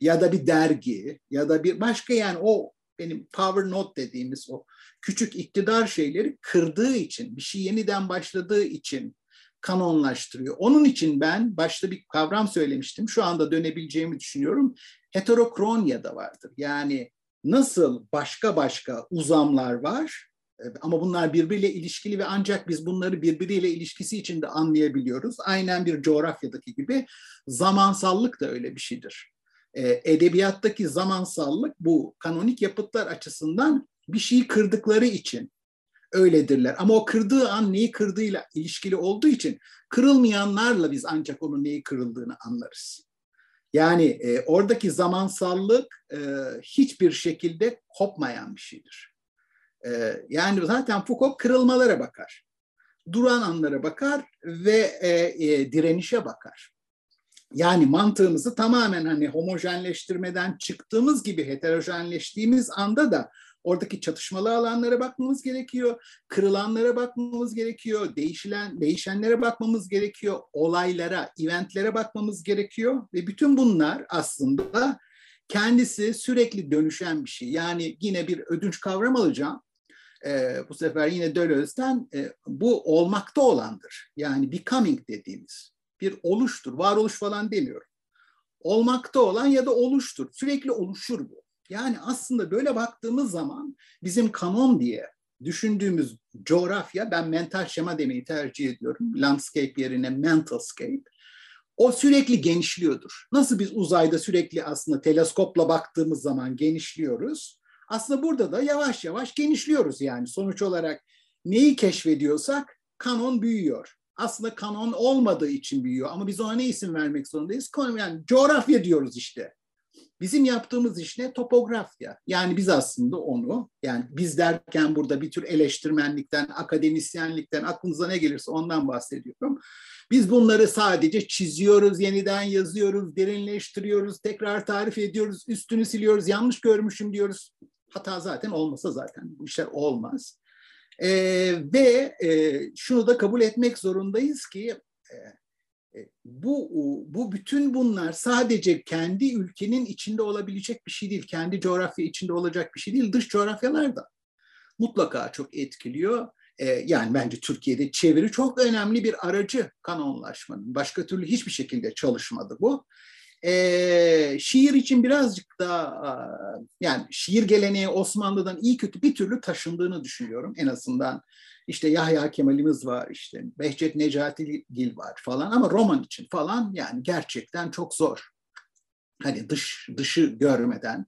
ya da bir dergi ya da bir başka yani o benim power note dediğimiz o küçük iktidar şeyleri kırdığı için, bir şey yeniden başladığı için kanonlaştırıyor. Onun için ben başta bir kavram söylemiştim. Şu anda dönebileceğimi düşünüyorum. Heterokronya da vardır. Yani nasıl başka başka uzamlar var ama bunlar birbiriyle ilişkili ve ancak biz bunları birbiriyle ilişkisi içinde anlayabiliyoruz. Aynen bir coğrafyadaki gibi zamansallık da öyle bir şeydir. Edebiyattaki zamansallık bu kanonik yapıtlar açısından bir şeyi kırdıkları için öyledirler. Ama o kırdığı an neyi kırdığıyla ilişkili olduğu için kırılmayanlarla biz ancak onun neyi kırıldığını anlarız. Yani e, oradaki zamansallık e, hiçbir şekilde kopmayan bir şeydir. E, yani zaten Foucault kırılmalara bakar. Duran anlara bakar ve e, e, direnişe bakar. Yani mantığımızı tamamen hani homojenleştirmeden çıktığımız gibi heterojenleştiğimiz anda da Oradaki çatışmalı alanlara bakmamız gerekiyor, kırılanlara bakmamız gerekiyor, değişilen değişenlere bakmamız gerekiyor, olaylara, eventlere bakmamız gerekiyor ve bütün bunlar aslında kendisi sürekli dönüşen bir şey. Yani yine bir ödünç kavram alacağım. Ee, bu sefer yine Deleuze'den e, bu olmakta olandır. Yani becoming dediğimiz bir oluştur. Varoluş falan demiyorum. Olmakta olan ya da oluştur. Sürekli oluşur bu. Yani aslında böyle baktığımız zaman bizim kanon diye düşündüğümüz coğrafya, ben mental şema demeyi tercih ediyorum. Landscape yerine mentalscape. O sürekli genişliyordur. Nasıl biz uzayda sürekli aslında teleskopla baktığımız zaman genişliyoruz. Aslında burada da yavaş yavaş genişliyoruz yani. Sonuç olarak neyi keşfediyorsak kanon büyüyor. Aslında kanon olmadığı için büyüyor ama biz ona ne isim vermek zorundayız? Yani coğrafya diyoruz işte. Bizim yaptığımız iş ne? Topografya. Yani biz aslında onu, yani biz derken burada bir tür eleştirmenlikten, akademisyenlikten, aklınıza ne gelirse ondan bahsediyorum. Biz bunları sadece çiziyoruz, yeniden yazıyoruz, derinleştiriyoruz, tekrar tarif ediyoruz, üstünü siliyoruz, yanlış görmüşüm diyoruz. Hata zaten olmasa zaten bu işler olmaz. Ee, ve e, şunu da kabul etmek zorundayız ki e, bu bu bütün bunlar sadece kendi ülkenin içinde olabilecek bir şey değil, kendi coğrafya içinde olacak bir şey değil, dış coğrafyalar da mutlaka çok etkiliyor. Ee, yani bence Türkiye'de çeviri çok önemli bir aracı kanonlaşmanın. Başka türlü hiçbir şekilde çalışmadı bu. Ee, şiir için birazcık da yani şiir geleneği Osmanlı'dan iyi kötü bir türlü taşındığını düşünüyorum en azından işte Yahya Kemal'imiz var, işte Behçet Necati Gil var falan ama roman için falan yani gerçekten çok zor. Hani dış dışı görmeden.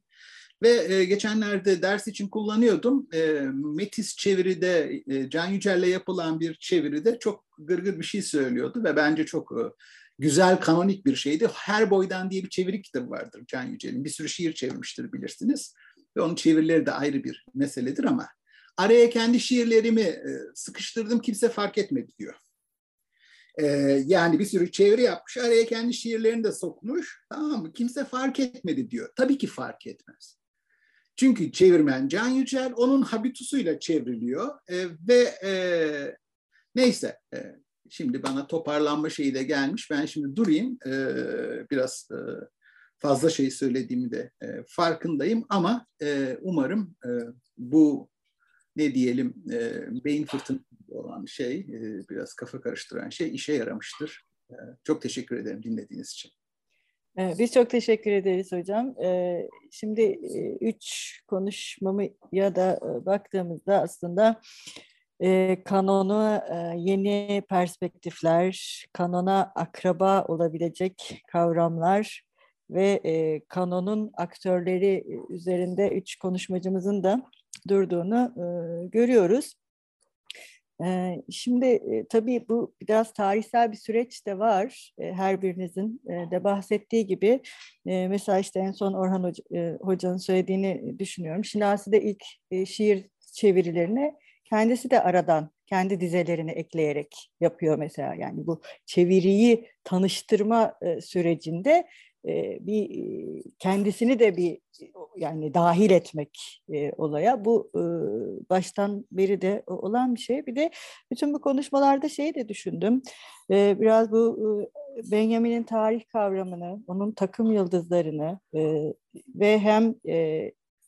Ve e, geçenlerde ders için kullanıyordum. E, Metis çeviride, e, Can Yücel'le yapılan bir çeviride çok gırgır bir şey söylüyordu ve bence çok e, güzel, kanonik bir şeydi. Her Boydan diye bir çeviri kitabı vardır Can Yücel'in. Bir sürü şiir çevirmiştir bilirsiniz. Ve onun çevirileri de ayrı bir meseledir ama araya kendi şiirlerimi e, sıkıştırdım kimse fark etmedi diyor. E, yani bir sürü çeviri yapmış araya kendi şiirlerini de sokmuş tamam mı kimse fark etmedi diyor. Tabii ki fark etmez. Çünkü çevirmen Can Yücel onun habitusuyla çevriliyor e, ve neyse şimdi bana toparlanma şeyi de gelmiş. Ben şimdi durayım e, biraz e, fazla şey söylediğimi de e, farkındayım ama e, umarım e, bu ne diyelim e, beyin fırtınası olan şey, e, biraz kafa karıştıran şey işe yaramıştır. E, çok teşekkür ederim dinlediğiniz için. Biz çok teşekkür ederiz hocam. Şimdi üç konuşmamı ya da baktığımızda aslında kanonu yeni perspektifler, kanona akraba olabilecek kavramlar ve kanonun aktörleri üzerinde üç konuşmacımızın da durduğunu görüyoruz. Şimdi tabii bu biraz tarihsel bir süreç de var. Her birinizin de bahsettiği gibi. Mesela işte en son Orhan Hoca, Hoca'nın söylediğini düşünüyorum. Şinasi de ilk şiir çevirilerini kendisi de aradan kendi dizelerini ekleyerek yapıyor mesela. Yani bu çeviriyi tanıştırma sürecinde bir kendisini de bir yani dahil etmek olaya bu baştan beri de olan bir şey. Bir de bütün bu konuşmalarda şeyi de düşündüm. biraz bu Benjamin'in tarih kavramını, onun takım yıldızlarını ve hem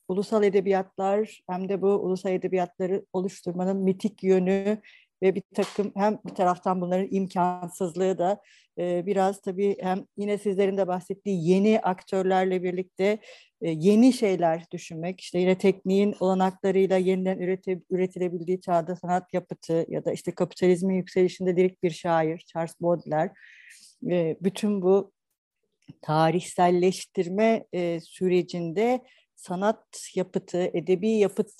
ulusal edebiyatlar hem de bu ulusal edebiyatları oluşturmanın mitik yönü ve bir takım hem bir taraftan bunların imkansızlığı da e, biraz tabii hem yine sizlerin de bahsettiği yeni aktörlerle birlikte e, yeni şeyler düşünmek işte yine tekniğin olanaklarıyla yeniden ürete, üretilebildiği çağda sanat yapıtı ya da işte kapitalizmin yükselişinde direkt bir şair Charles Baudelaire e, bütün bu tarihselleştirme e, sürecinde sanat yapıtı, edebi yapıt,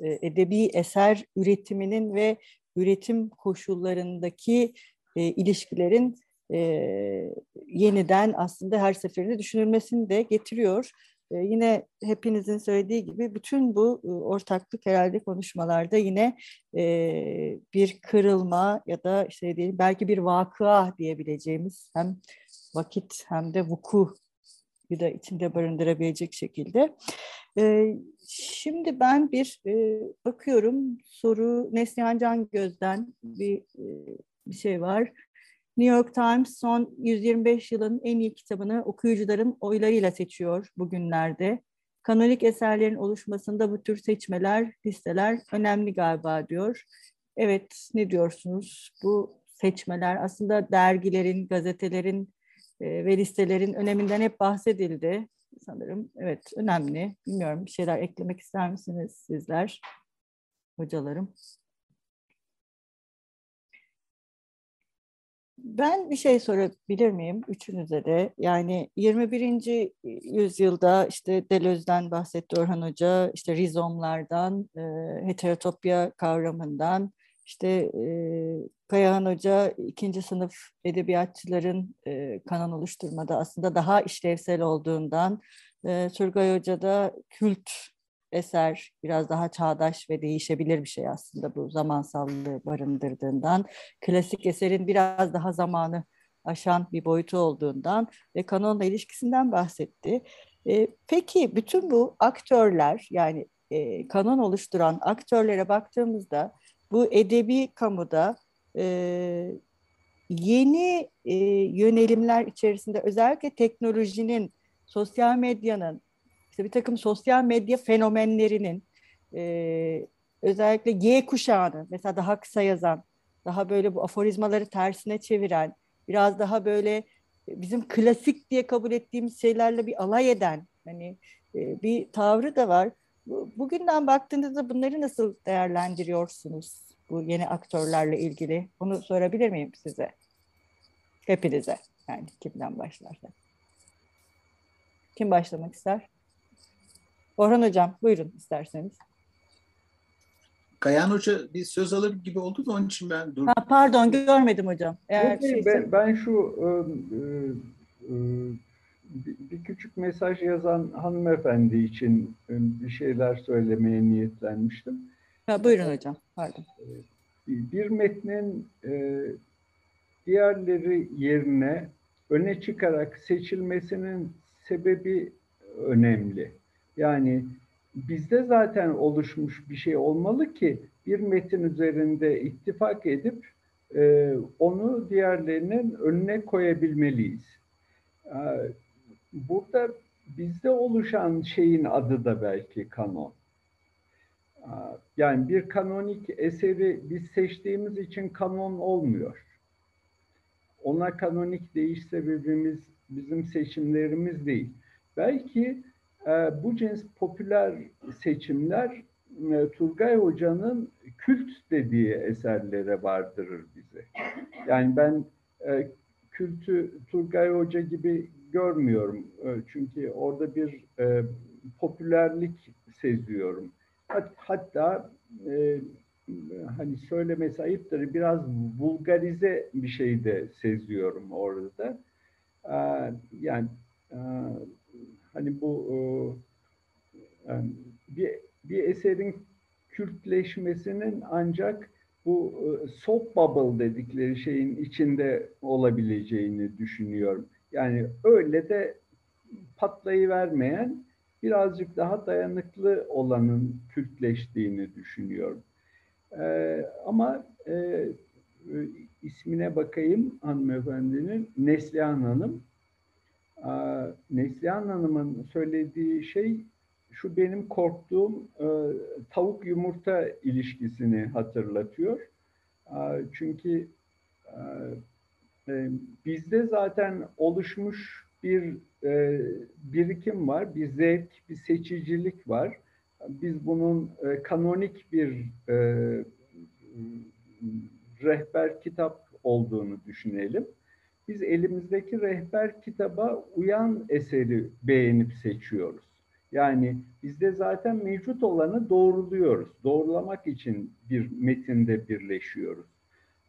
e, edebi eser üretiminin ve üretim koşullarındaki e, ilişkilerin e, yeniden aslında her seferinde düşünülmesini de getiriyor. Yine hepinizin söylediği gibi bütün bu ortaklık herhalde konuşmalarda yine bir kırılma ya da işte diyelim belki bir vakıa diyebileceğimiz hem vakit hem de vuku da içinde barındırabilecek şekilde. E, şimdi ben bir e, bakıyorum soru Neslihan Can Göz'den bir, e, bir şey var. New York Times son 125 yılın en iyi kitabını okuyucuların oylarıyla seçiyor bugünlerde. Kanonik eserlerin oluşmasında bu tür seçmeler, listeler önemli galiba diyor. Evet, ne diyorsunuz? Bu seçmeler aslında dergilerin, gazetelerin e, ve listelerin öneminden hep bahsedildi sanırım. Evet, önemli. Bilmiyorum, bir şeyler eklemek ister misiniz sizler, hocalarım? Ben bir şey sorabilir miyim üçünüze de? Yani 21. yüzyılda işte Deleuze'den bahsetti Orhan Hoca, işte rizomlardan, e, heterotopya kavramından, işte e, Kayahan Hoca ikinci sınıf edebiyatçıların e, kanan oluşturmada aslında daha işlevsel olduğundan, e, Turgay Hoca da kült eser biraz daha çağdaş ve değişebilir bir şey aslında bu zamansallığı barındırdığından, klasik eserin biraz daha zamanı aşan bir boyutu olduğundan ve kanonla ilişkisinden bahsetti. E, peki bütün bu aktörler yani e, kanon oluşturan aktörlere baktığımızda bu edebi kamuda e, yeni e, yönelimler içerisinde özellikle teknolojinin, sosyal medyanın, işte bir takım sosyal medya fenomenlerinin e, özellikle G kuşağını mesela daha kısa yazan, daha böyle bu aforizmaları tersine çeviren, biraz daha böyle bizim klasik diye kabul ettiğimiz şeylerle bir alay eden hani e, bir tavrı da var. Bugünden baktığınızda bunları nasıl değerlendiriyorsunuz? Bu yeni aktörlerle ilgili. Bunu sorabilir miyim size? Hepinize. Yani kimden başlarsa. Kim başlamak ister? Orhan Hocam buyurun isterseniz. Kayan Hoca bir söz alır gibi oldu da onun için ben durdum. Ha, pardon görmedim hocam. Eğer şey ben, ben şu e, e, bir küçük mesaj yazan hanımefendi için bir şeyler söylemeye niyetlenmiştim. Ya, buyurun hocam, pardon. Bir metnin e, diğerleri yerine öne çıkarak seçilmesinin sebebi önemli. Yani bizde zaten oluşmuş bir şey olmalı ki bir metin üzerinde ittifak edip e, onu diğerlerinin önüne koyabilmeliyiz. E, burada bizde oluşan şeyin adı da belki kanon. Yani bir kanonik eseri biz seçtiğimiz için kanon olmuyor. Ona kanonik değiş sebebimiz bizim seçimlerimiz değil. Belki e, bu cins popüler seçimler e, Turgay Hoca'nın kült dediği eserlere vardırır bizi. Yani ben e, kültü Turgay Hoca gibi görmüyorum. E, çünkü orada bir e, popülerlik seziyorum. Hat, hatta e, hani söylemesi ayıptır biraz vulgarize bir şey de seziyorum orada. E, yani e, hani bu e, bir bir eserin Kürtleşmesinin ancak bu e, soft bubble dedikleri şeyin içinde olabileceğini düşünüyorum. Yani öyle de patlayıvermeyen birazcık daha dayanıklı olanın Kürtleştiğini düşünüyorum. Ee, ama e, e ismine bakayım hanımefendinin Neslihan Hanım. Ee, Neslihan Hanım'ın söylediği şey şu benim korktuğum e, tavuk yumurta ilişkisini hatırlatıyor. E, çünkü e, bizde zaten oluşmuş bir e, birikim var, bir zevk, bir seçicilik var. Biz bunun e, kanonik bir e, rehber kitap olduğunu düşünelim. Biz elimizdeki rehber kitaba uyan eseri beğenip seçiyoruz. Yani bizde zaten mevcut olanı doğruluyoruz. Doğrulamak için bir metinde birleşiyoruz.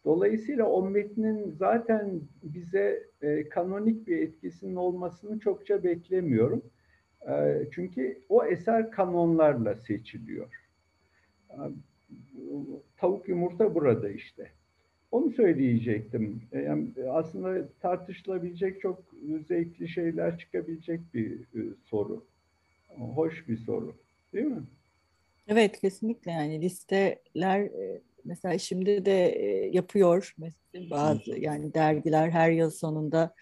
Dolayısıyla o metnin zaten bize e, kanonik bir etkisinin olmasını çokça beklemiyorum. E, çünkü o eser kanonlarla seçiliyor. E, tavuk yumurta burada işte. Onu söyleyecektim. E, yani aslında tartışılabilecek çok zevkli şeyler çıkabilecek bir e, soru hoş bir soru değil mi? Evet kesinlikle yani listeler e, mesela şimdi de yapıyor mesela bazı yani dergiler her yıl sonunda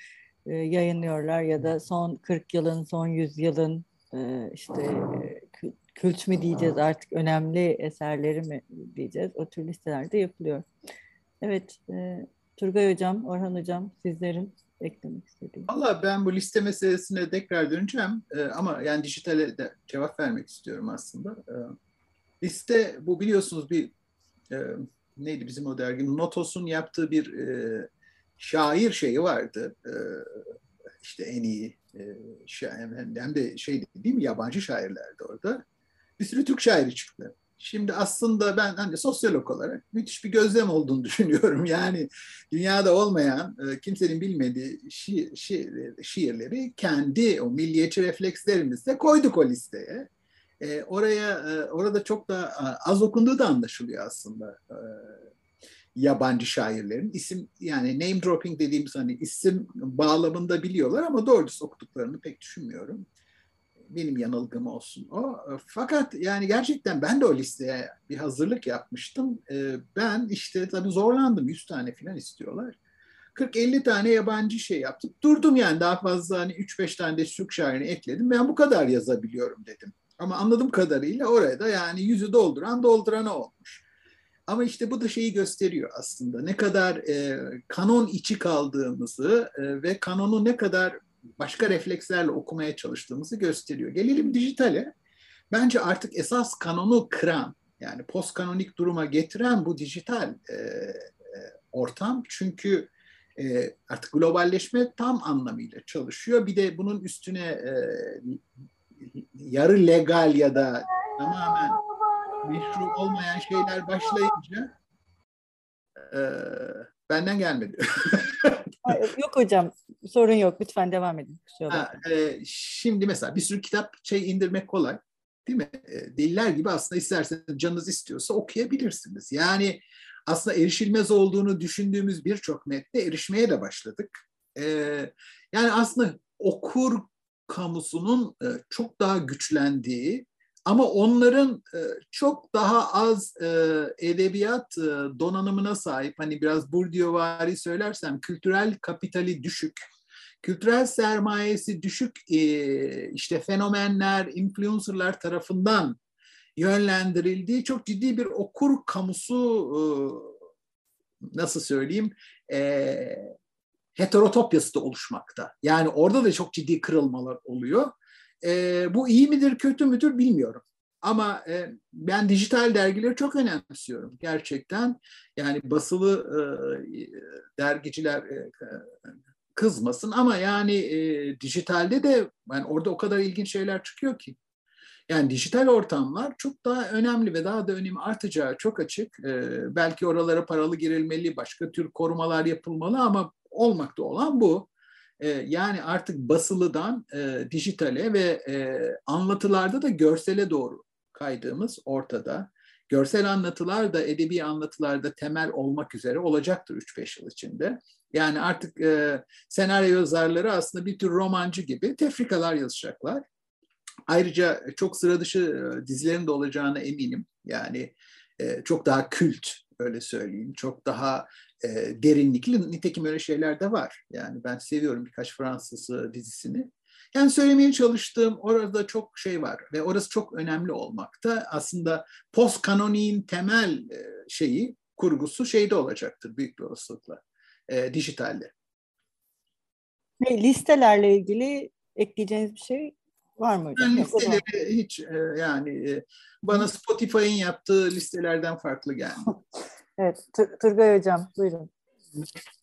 yayınlıyorlar ya da son 40 yılın son 100 yılın işte kült mü diyeceğiz artık önemli eserleri mi diyeceğiz o tür listelerde yapılıyor. Evet Turgay Hocam, Orhan Hocam sizlerin eklemek istediğim? Valla ben bu liste meselesine tekrar döneceğim ama yani dijitale de cevap vermek istiyorum aslında. Liste bu biliyorsunuz bir e, neydi bizim o derginin Notos'un yaptığı bir e, şair şeyi vardı. E, işte en iyi e, şair, hem de şey değil mi yabancı şairlerdi orada. Bir sürü Türk şairi çıktı. Şimdi aslında ben hani sosyolog olarak müthiş bir gözlem olduğunu düşünüyorum. Yani dünyada olmayan, e, kimsenin bilmediği şiir, şiir, şiirleri kendi o milliyetçi reflekslerimizle koyduk o listeye. E, oraya e, orada çok da az okunduğu da anlaşılıyor aslında yabancı şairlerin isim yani name dropping dediğimiz hani isim bağlamında biliyorlar ama doğrusu okuduklarını pek düşünmüyorum benim yanılgım olsun o. Fakat yani gerçekten ben de o listeye bir hazırlık yapmıştım. Ee, ben işte tabii zorlandım. 100 tane falan istiyorlar. 40-50 tane yabancı şey yaptım. Durdum yani daha fazla hani 3-5 tane de Türk şairini ekledim. Ben bu kadar yazabiliyorum dedim. Ama anladığım kadarıyla oraya da yani yüzü dolduran doldurana olmuş. Ama işte bu da şeyi gösteriyor aslında. Ne kadar e, kanon içi kaldığımızı e, ve kanonu ne kadar başka reflekslerle okumaya çalıştığımızı gösteriyor. Gelelim dijitale. Bence artık esas kanonu kıran, yani post kanonik duruma getiren bu dijital e, e, ortam. Çünkü e, artık globalleşme tam anlamıyla çalışıyor. Bir de bunun üstüne e, yarı legal ya da tamamen meşru olmayan şeyler başlayınca e, benden gelmedi. yok hocam sorun yok lütfen devam edin. Ha, e, şimdi mesela bir sürü kitap şey indirmek kolay değil mi? E, deliler gibi aslında isterseniz canınız istiyorsa okuyabilirsiniz. Yani aslında erişilmez olduğunu düşündüğümüz birçok metne erişmeye de başladık. E, yani aslında okur kamusunun e, çok daha güçlendiği ama onların e, çok daha az e, edebiyat e, donanımına sahip, hani biraz Bourdieu'vari söylersem kültürel kapitali düşük, kültürel sermayesi düşük işte fenomenler, influencerlar tarafından yönlendirildiği çok ciddi bir okur kamusu nasıl söyleyeyim heterotopyası da oluşmakta. Yani orada da çok ciddi kırılmalar oluyor. E, bu iyi midir, kötü müdür bilmiyorum. Ama e, ben dijital dergileri çok önemsiyorum gerçekten. Yani basılı e, dergiciler e, kızmasın ama yani e, dijitalde de yani orada o kadar ilginç şeyler çıkıyor ki. Yani dijital ortamlar çok daha önemli ve daha da önemi artacağı çok açık. E, belki oralara paralı girilmeli, başka tür korumalar yapılmalı ama olmakta olan bu. E, yani artık basılıdan e, dijitale ve e, anlatılarda da görsele doğru kaydığımız ortada. Görsel anlatılar da edebi anlatılarda temel olmak üzere olacaktır 3-5 yıl içinde. Yani artık e, senaryo yazarları aslında bir tür romancı gibi tefrikalar yazacaklar. Ayrıca çok sıra dışı e, dizilerin de olacağına eminim. Yani e, çok daha kült öyle söyleyeyim. Çok daha e, derinlikli. Nitekim öyle şeyler de var. Yani ben seviyorum birkaç Fransız dizisini. Yani söylemeye çalıştığım orada çok şey var ve orası çok önemli olmakta. Aslında post kanoniğin temel e, şeyi, kurgusu şeyde olacaktır büyük bir olasılıkla. E, dijitalde. Ve listelerle ilgili ekleyeceğiniz bir şey var mı? Ben listeleri hiç e, yani e, bana Spotify'ın yaptığı listelerden farklı geldi. Evet, Tur Turgay Hocam buyurun.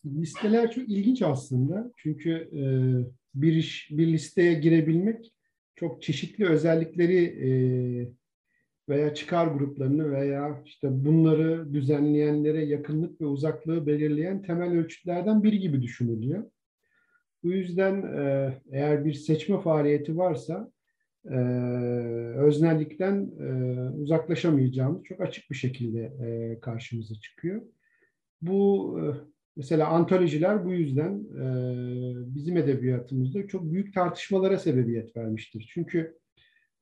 Listeler çok ilginç aslında. Çünkü e, bir iş, bir listeye girebilmek çok çeşitli özellikleri e, veya çıkar gruplarını veya işte bunları düzenleyenlere yakınlık ve uzaklığı belirleyen temel ölçütlerden biri gibi düşünülüyor. Bu yüzden e, eğer bir seçme faaliyeti varsa e, öznellikten e, uzaklaşamayacağımız çok açık bir şekilde e, karşımıza çıkıyor. Bu e, mesela antolojiler bu yüzden e, bizim edebiyatımızda çok büyük tartışmalara sebebiyet vermiştir. Çünkü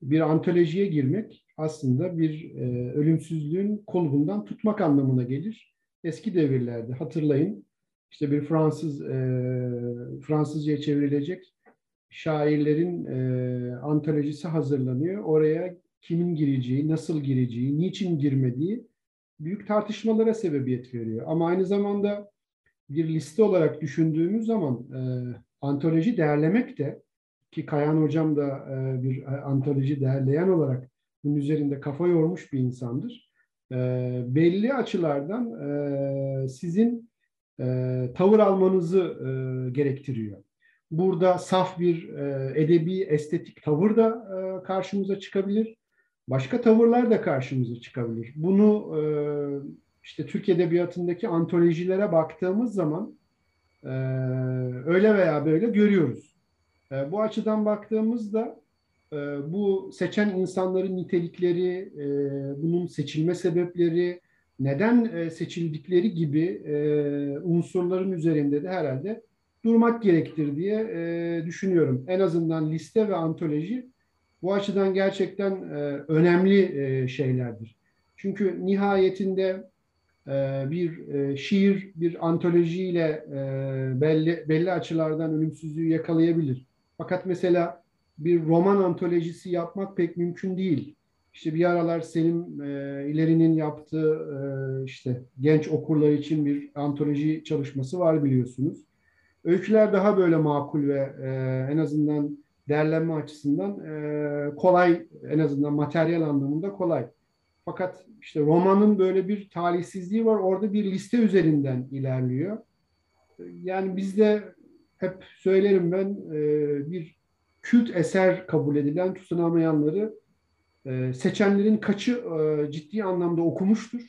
bir antolojiye girmek aslında bir e, ölümsüzlüğün kolundan tutmak anlamına gelir. Eski devirlerde hatırlayın işte bir Fransız e, Fransızca'ya çevrilecek şairlerin e, antolojisi hazırlanıyor. Oraya kimin gireceği, nasıl gireceği, niçin girmediği büyük tartışmalara sebebiyet veriyor. Ama aynı zamanda bir liste olarak düşündüğümüz zaman e, antoloji değerlemek de ki Kayan Hocam da e, bir e, antoloji değerleyen olarak bunun üzerinde kafa yormuş bir insandır. E, belli açılardan e, sizin e, tavır almanızı e, gerektiriyor. Burada saf bir e, edebi, estetik tavır da e, karşımıza çıkabilir. Başka tavırlar da karşımıza çıkabilir. Bunu e, işte Türk Edebiyatı'ndaki antolojilere baktığımız zaman e, öyle veya böyle görüyoruz. E, bu açıdan baktığımızda e, bu seçen insanların nitelikleri, e, bunun seçilme sebepleri, neden e, seçildikleri gibi e, unsurların üzerinde de herhalde durmak gerektir diye e, düşünüyorum. En azından liste ve antoloji bu açıdan gerçekten e, önemli e, şeylerdir. Çünkü nihayetinde e, bir e, şiir, bir antolojiyle e, belli, belli açılardan ölümsüzlüğü yakalayabilir. Fakat mesela bir roman antolojisi yapmak pek mümkün değil. İşte bir aralar Selim e, İleri'nin yaptığı e, işte genç okurlar için bir antoloji çalışması var biliyorsunuz. Öyküler daha böyle makul ve e, en azından değerlenme açısından e, kolay, en azından materyal anlamında kolay. Fakat işte romanın böyle bir talihsizliği var. Orada bir liste üzerinden ilerliyor. Yani bizde hep söylerim ben e, bir kült eser kabul edilen tutunamayanları e, seçenlerin kaçı e, ciddi anlamda okumuştur,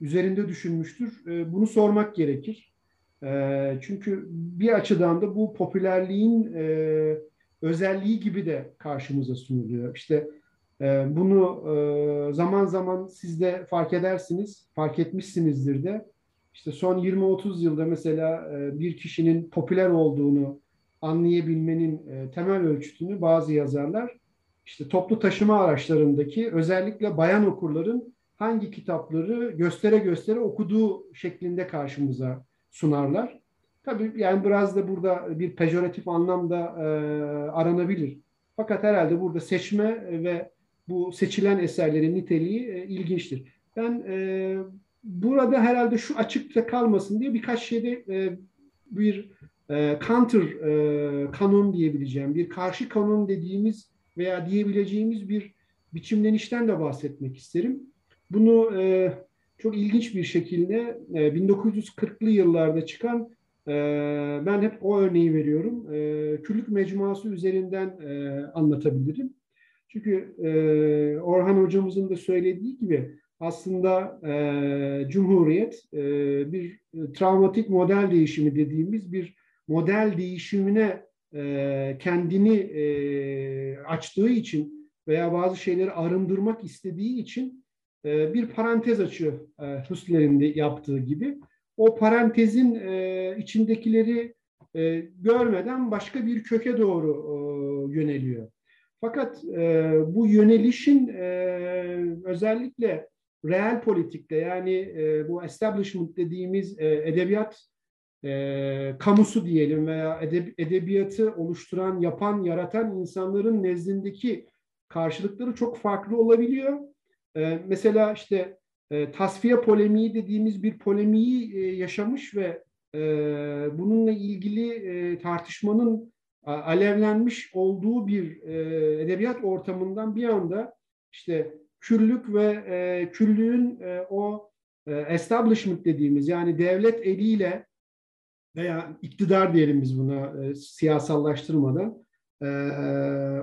üzerinde düşünmüştür. E, bunu sormak gerekir. Çünkü bir açıdan da bu popülerliğin e, özelliği gibi de karşımıza sunuluyor. İşte e, bunu e, zaman zaman siz de fark edersiniz, fark etmişsinizdir de. İşte son 20-30 yılda mesela e, bir kişinin popüler olduğunu anlayabilmenin e, temel ölçütünü bazı yazarlar işte toplu taşıma araçlarındaki özellikle bayan okurların hangi kitapları göstere göstere okuduğu şeklinde karşımıza sunarlar. Tabii yani biraz da burada bir pejoratif anlamda e, aranabilir. Fakat herhalde burada seçme ve bu seçilen eserlerin niteliği e, ilginçtir. Ben e, burada herhalde şu açıkta kalmasın diye birkaç şeyde e, bir e, counter e, kanon diyebileceğim, bir karşı kanon dediğimiz veya diyebileceğimiz bir biçimlenişten de bahsetmek isterim. Bunu e, çok ilginç bir şekilde e, 1940'lı yıllarda çıkan e, ben hep o örneği veriyorum. E, küllük mecmuası üzerinden e, anlatabilirim. Çünkü e, Orhan hocamızın da söylediği gibi aslında e, Cumhuriyet e, bir e, travmatik model değişimi dediğimiz bir model değişimine e, kendini e, açtığı için veya bazı şeyleri arındırmak istediği için e, bir parantez açıyor e, Husserl'in de yaptığı gibi. O parantezin e, içindekileri e, görmeden başka bir köke doğru e, yöneliyor. Fakat bu yönelişin özellikle real politikte yani bu establishment dediğimiz edebiyat kamusu diyelim veya edeb edebiyatı oluşturan, yapan, yaratan insanların nezdindeki karşılıkları çok farklı olabiliyor. E, mesela işte e, tasfiye polemiği dediğimiz bir polemiği e, yaşamış ve e, bununla ilgili e, tartışmanın alevlenmiş olduğu bir e, edebiyat ortamından bir anda işte küllük ve e, küllüğün e, o e, establishment dediğimiz yani devlet eliyle veya iktidar diyelim biz buna e, siyasallaştırmadan e,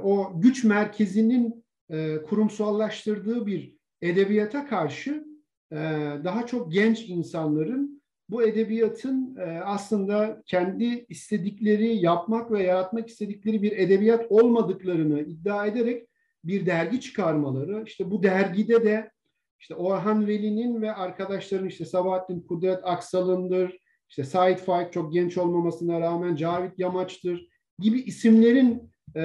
o güç merkezinin e, kurumsallaştırdığı bir edebiyata karşı e, daha çok genç insanların bu edebiyatın e, aslında kendi istedikleri yapmak ve yaratmak istedikleri bir edebiyat olmadıklarını iddia ederek bir dergi çıkarmaları. İşte bu dergide de işte Orhan Veli'nin ve arkadaşların işte Sabahattin Kudret Aksal'ındır, işte Said Faik çok genç olmamasına rağmen Cavit Yamaç'tır gibi isimlerin e,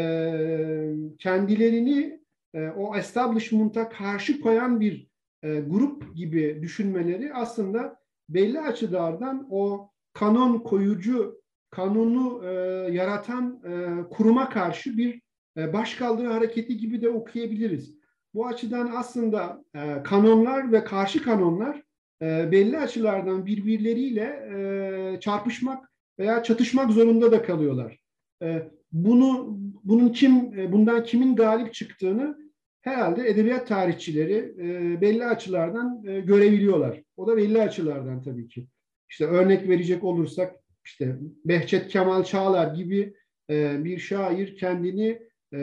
kendilerini e, o establishment'a karşı koyan bir e, grup gibi düşünmeleri aslında belli açılardan o kanon koyucu, kanunu e, yaratan e, kuruma karşı bir e, başkaldırı hareketi gibi de okuyabiliriz. Bu açıdan aslında e, kanonlar ve karşı kanonlar e, belli açılardan birbirleriyle e, çarpışmak veya çatışmak zorunda da kalıyorlar. E, bunu bunun kim e, bundan kimin galip çıktığını herhalde edebiyat tarihçileri e, belli açılardan e, görebiliyorlar. O da belli açılardan tabii ki. İşte örnek verecek olursak işte Behçet Kemal Çağlar gibi e, bir şair kendini e,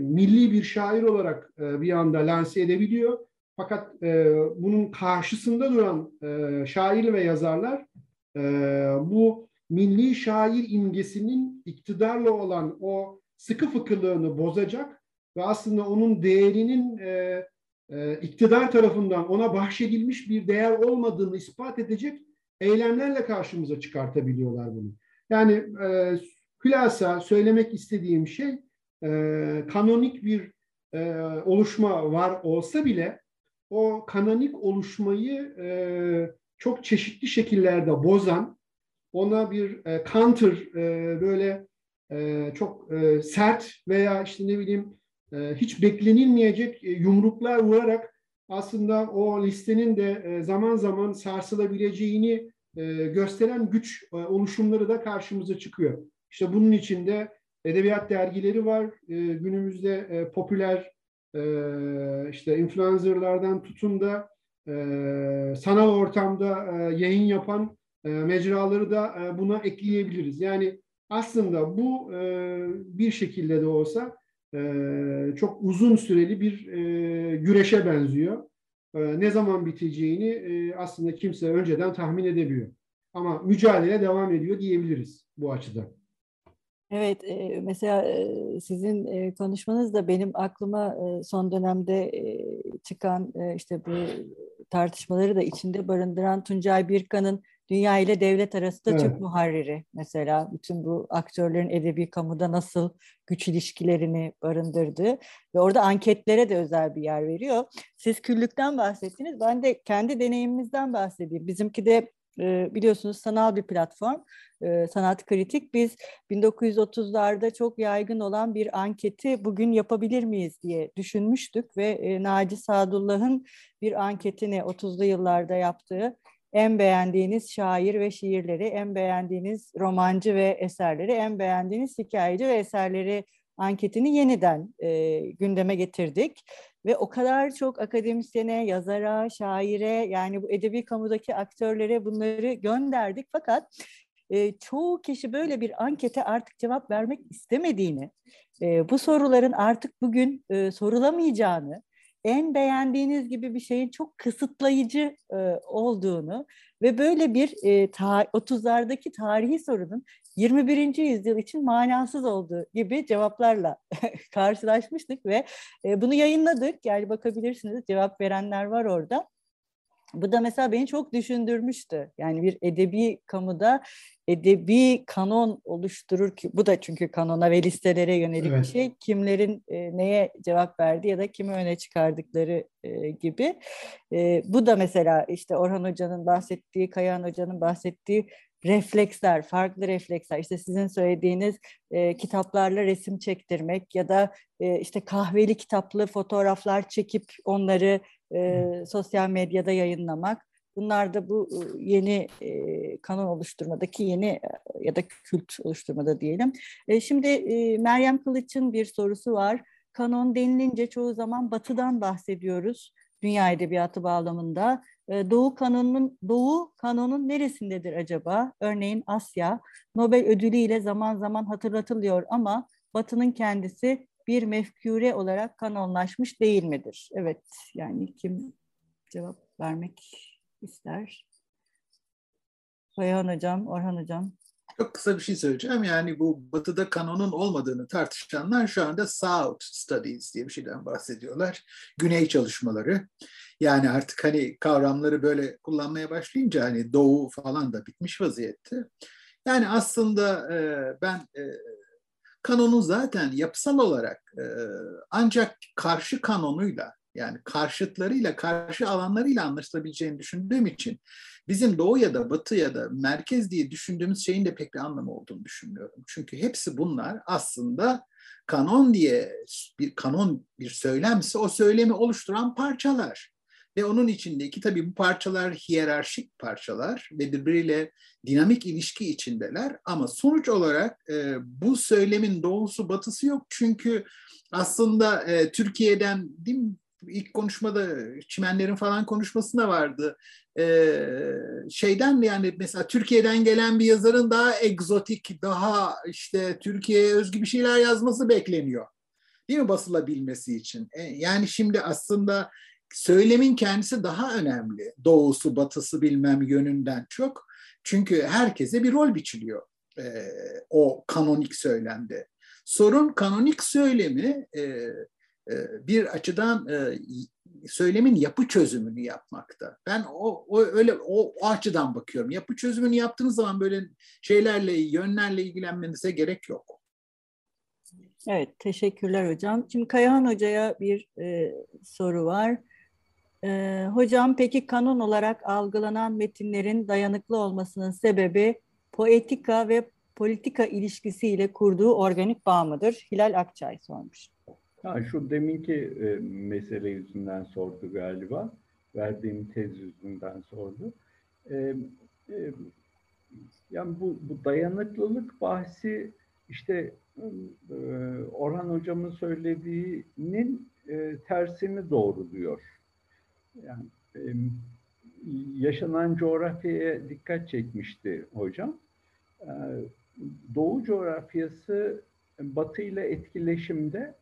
milli bir şair olarak e, bir anda lanse edebiliyor. Fakat e, bunun karşısında duran e, şair ve yazarlar e, bu milli şair imgesinin iktidarla olan o sıkı fıkırlığını bozacak ve aslında onun değerinin e, e, iktidar tarafından ona bahşedilmiş bir değer olmadığını ispat edecek eylemlerle karşımıza çıkartabiliyorlar bunu. Yani e, hülasa söylemek istediğim şey e, kanonik bir e, oluşma var olsa bile o kanonik oluşmayı e, çok çeşitli şekillerde bozan, ona bir e, counter e, böyle e, çok e, sert veya işte ne bileyim hiç beklenilmeyecek e, yumruklar vurarak aslında o listenin de e, zaman zaman sarsılabileceğini gösteren güç oluşumları da karşımıza çıkıyor. İşte bunun içinde edebiyat dergileri var. Günümüzde popüler işte influencerlardan tutun da sanal ortamda yayın yapan mecraları da buna ekleyebiliriz. Yani aslında bu bir şekilde de olsa e, çok uzun süreli bir e, güreşe benziyor. E, ne zaman biteceğini e, aslında kimse önceden tahmin edemiyor. Ama mücadele devam ediyor diyebiliriz bu açıdan. Evet, e, mesela sizin konuşmanız da benim aklıma son dönemde çıkan işte bu tartışmaları da içinde barındıran Tuncay Birkan'ın Dünya ile devlet arasında evet. Türk muharriri mesela bütün bu aktörlerin edebi kamuda nasıl güç ilişkilerini barındırdı ve orada anketlere de özel bir yer veriyor. Siz küllükten bahsettiniz. Ben de kendi deneyimimizden bahsedeyim. Bizimki de biliyorsunuz sanal bir platform, sanat kritik. Biz 1930'larda çok yaygın olan bir anketi bugün yapabilir miyiz diye düşünmüştük ve Naci Sadullah'ın bir anketini 30'lu yıllarda yaptığı en beğendiğiniz şair ve şiirleri, en beğendiğiniz romancı ve eserleri, en beğendiğiniz hikayeci ve eserleri anketini yeniden e, gündeme getirdik. Ve o kadar çok akademisyene, yazara, şaire yani bu edebi kamudaki aktörlere bunları gönderdik. Fakat e, çoğu kişi böyle bir ankete artık cevap vermek istemediğini, e, bu soruların artık bugün e, sorulamayacağını, en beğendiğiniz gibi bir şeyin çok kısıtlayıcı e, olduğunu ve böyle bir e, ta, 30'lardaki tarihi sorunun 21. yüzyıl için manasız olduğu gibi cevaplarla karşılaşmıştık ve e, bunu yayınladık. Yani bakabilirsiniz cevap verenler var orada. Bu da mesela beni çok düşündürmüştü. Yani bir edebi kamuda edebi kanon oluşturur ki bu da çünkü kanona ve listelere yönelik evet. bir şey. Kimlerin e, neye cevap verdi ya da kimi öne çıkardıkları e, gibi. E, bu da mesela işte Orhan Hoca'nın bahsettiği, Kayahan Hoca'nın bahsettiği refleksler, farklı refleksler. İşte sizin söylediğiniz e, kitaplarla resim çektirmek ya da e, işte kahveli kitaplı fotoğraflar çekip onları e, sosyal medyada yayınlamak. Bunlar da bu yeni e, kanon oluşturmadaki yeni ya da kült oluşturmada diyelim. E, şimdi e, Meryem Kılıç'ın bir sorusu var. Kanon denilince çoğu zaman batıdan bahsediyoruz dünya edebiyatı bağlamında. E, Doğu kanonunun Doğu kanonun neresindedir acaba? Örneğin Asya Nobel ödülü ile zaman zaman hatırlatılıyor ama Batı'nın kendisi bir mefkure olarak kanonlaşmış değil midir? Evet, yani kim cevap vermek ister? Bayhan Hocam, Orhan Hocam. Çok kısa bir şey söyleyeceğim. Yani bu batıda kanonun olmadığını tartışanlar şu anda South Studies diye bir şeyden bahsediyorlar. Güney çalışmaları. Yani artık hani kavramları böyle kullanmaya başlayınca hani doğu falan da bitmiş vaziyette. Yani aslında e, ben kanonun zaten yapısal olarak e, ancak karşı kanonuyla yani karşıtlarıyla, karşı alanlarıyla anlaşılabileceğini düşündüğüm için bizim doğu ya da batı ya da merkez diye düşündüğümüz şeyin de pek bir anlamı olduğunu düşünmüyorum. Çünkü hepsi bunlar aslında kanon diye bir kanon bir söylemse o söylemi oluşturan parçalar. Ve onun içindeki tabii bu parçalar hiyerarşik parçalar ve birbiriyle dinamik ilişki içindeler. Ama sonuç olarak e, bu söylemin doğusu batısı yok. Çünkü aslında e, Türkiye'den değil mi, ilk konuşmada çimenlerin falan konuşmasında vardı. Ee, şeyden yani mesela Türkiye'den gelen bir yazarın daha egzotik, daha işte Türkiye'ye özgü bir şeyler yazması bekleniyor. Değil mi basılabilmesi için? E, yani şimdi aslında söylemin kendisi daha önemli. Doğusu, batısı bilmem yönünden çok. Çünkü herkese bir rol biçiliyor e, o kanonik söylemde. Sorun kanonik söylemi e, e, bir açıdan e, söylemin yapı çözümünü yapmakta. Ben o, o öyle o, o açıdan bakıyorum. Yapı çözümünü yaptığınız zaman böyle şeylerle, yönlerle ilgilenmenize gerek yok. Evet, teşekkürler hocam. Şimdi Kayahan Hoca'ya bir e, soru var. E, hocam peki kanon olarak algılanan metinlerin dayanıklı olmasının sebebi poetika ve politika ilişkisiyle kurduğu organik bağ mıdır? Hilal Akçay sormuş. Ha, şu deminki e, mesele yüzünden sordu galiba. Verdiğim tez yüzünden sordu. E, e, yani bu, bu dayanıklılık bahsi işte e, Orhan Hocam'ın söylediğinin e, tersini doğruluyor. Yani yaşanan coğrafyaya dikkat çekmişti hocam. E, Doğu coğrafyası Batı ile etkileşimde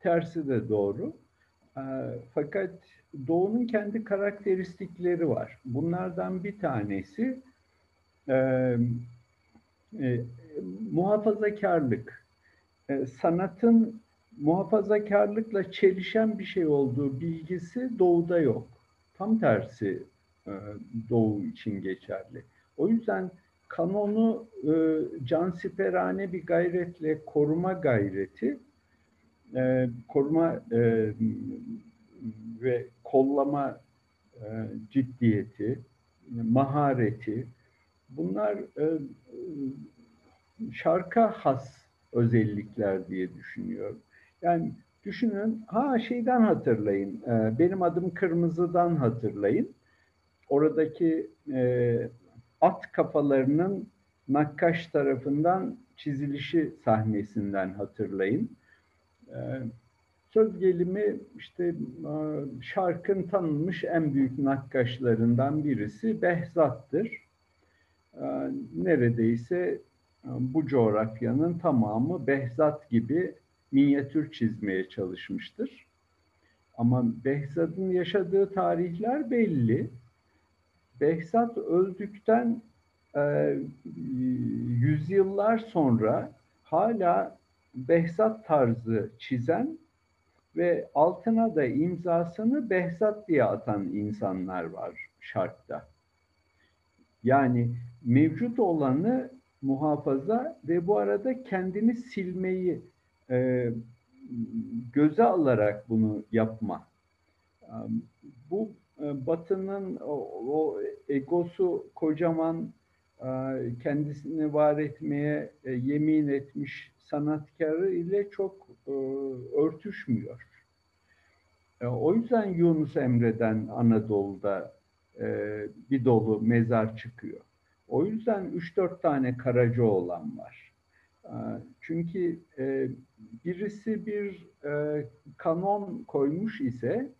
tersi de doğru. Ee, fakat Doğu'nun kendi karakteristikleri var. Bunlardan bir tanesi e, muhafazakarlık. E, sanatın muhafazakarlıkla çelişen bir şey olduğu bilgisi Doğu'da yok. Tam tersi Doğu için geçerli. O yüzden kanonu e, cansiperane bir gayretle koruma gayreti, e, koruma e, ve kollama e, ciddiyeti, mahareti, bunlar e, şarka has özellikler diye düşünüyorum. Yani düşünün, ha şeyden hatırlayın, e, benim adım Kırmızı'dan hatırlayın. Oradaki e, at kafalarının nakkaş tarafından çizilişi sahnesinden hatırlayın. E, söz gelimi işte e, şarkın tanınmış en büyük nakkaşlarından birisi Behzat'tır. E, neredeyse e, bu coğrafyanın tamamı Behzat gibi minyatür çizmeye çalışmıştır. Ama Behzat'ın yaşadığı tarihler belli. Behzat öldükten e, yüzyıllar sonra hala Behzat tarzı çizen ve altına da imzasını Behzat diye atan insanlar var şarkta. Yani mevcut olanı muhafaza ve bu arada kendini silmeyi e, göze alarak bunu yapma. Bu e, Batı'nın o, o egosu kocaman e, kendisini var etmeye e, yemin etmiş sanatkarı ile çok örtüşmüyor. O yüzden Yunus Emre'den Anadolu'da bir dolu mezar çıkıyor. O yüzden 3-4 tane Karaca olan var. Çünkü birisi bir kanon koymuş ise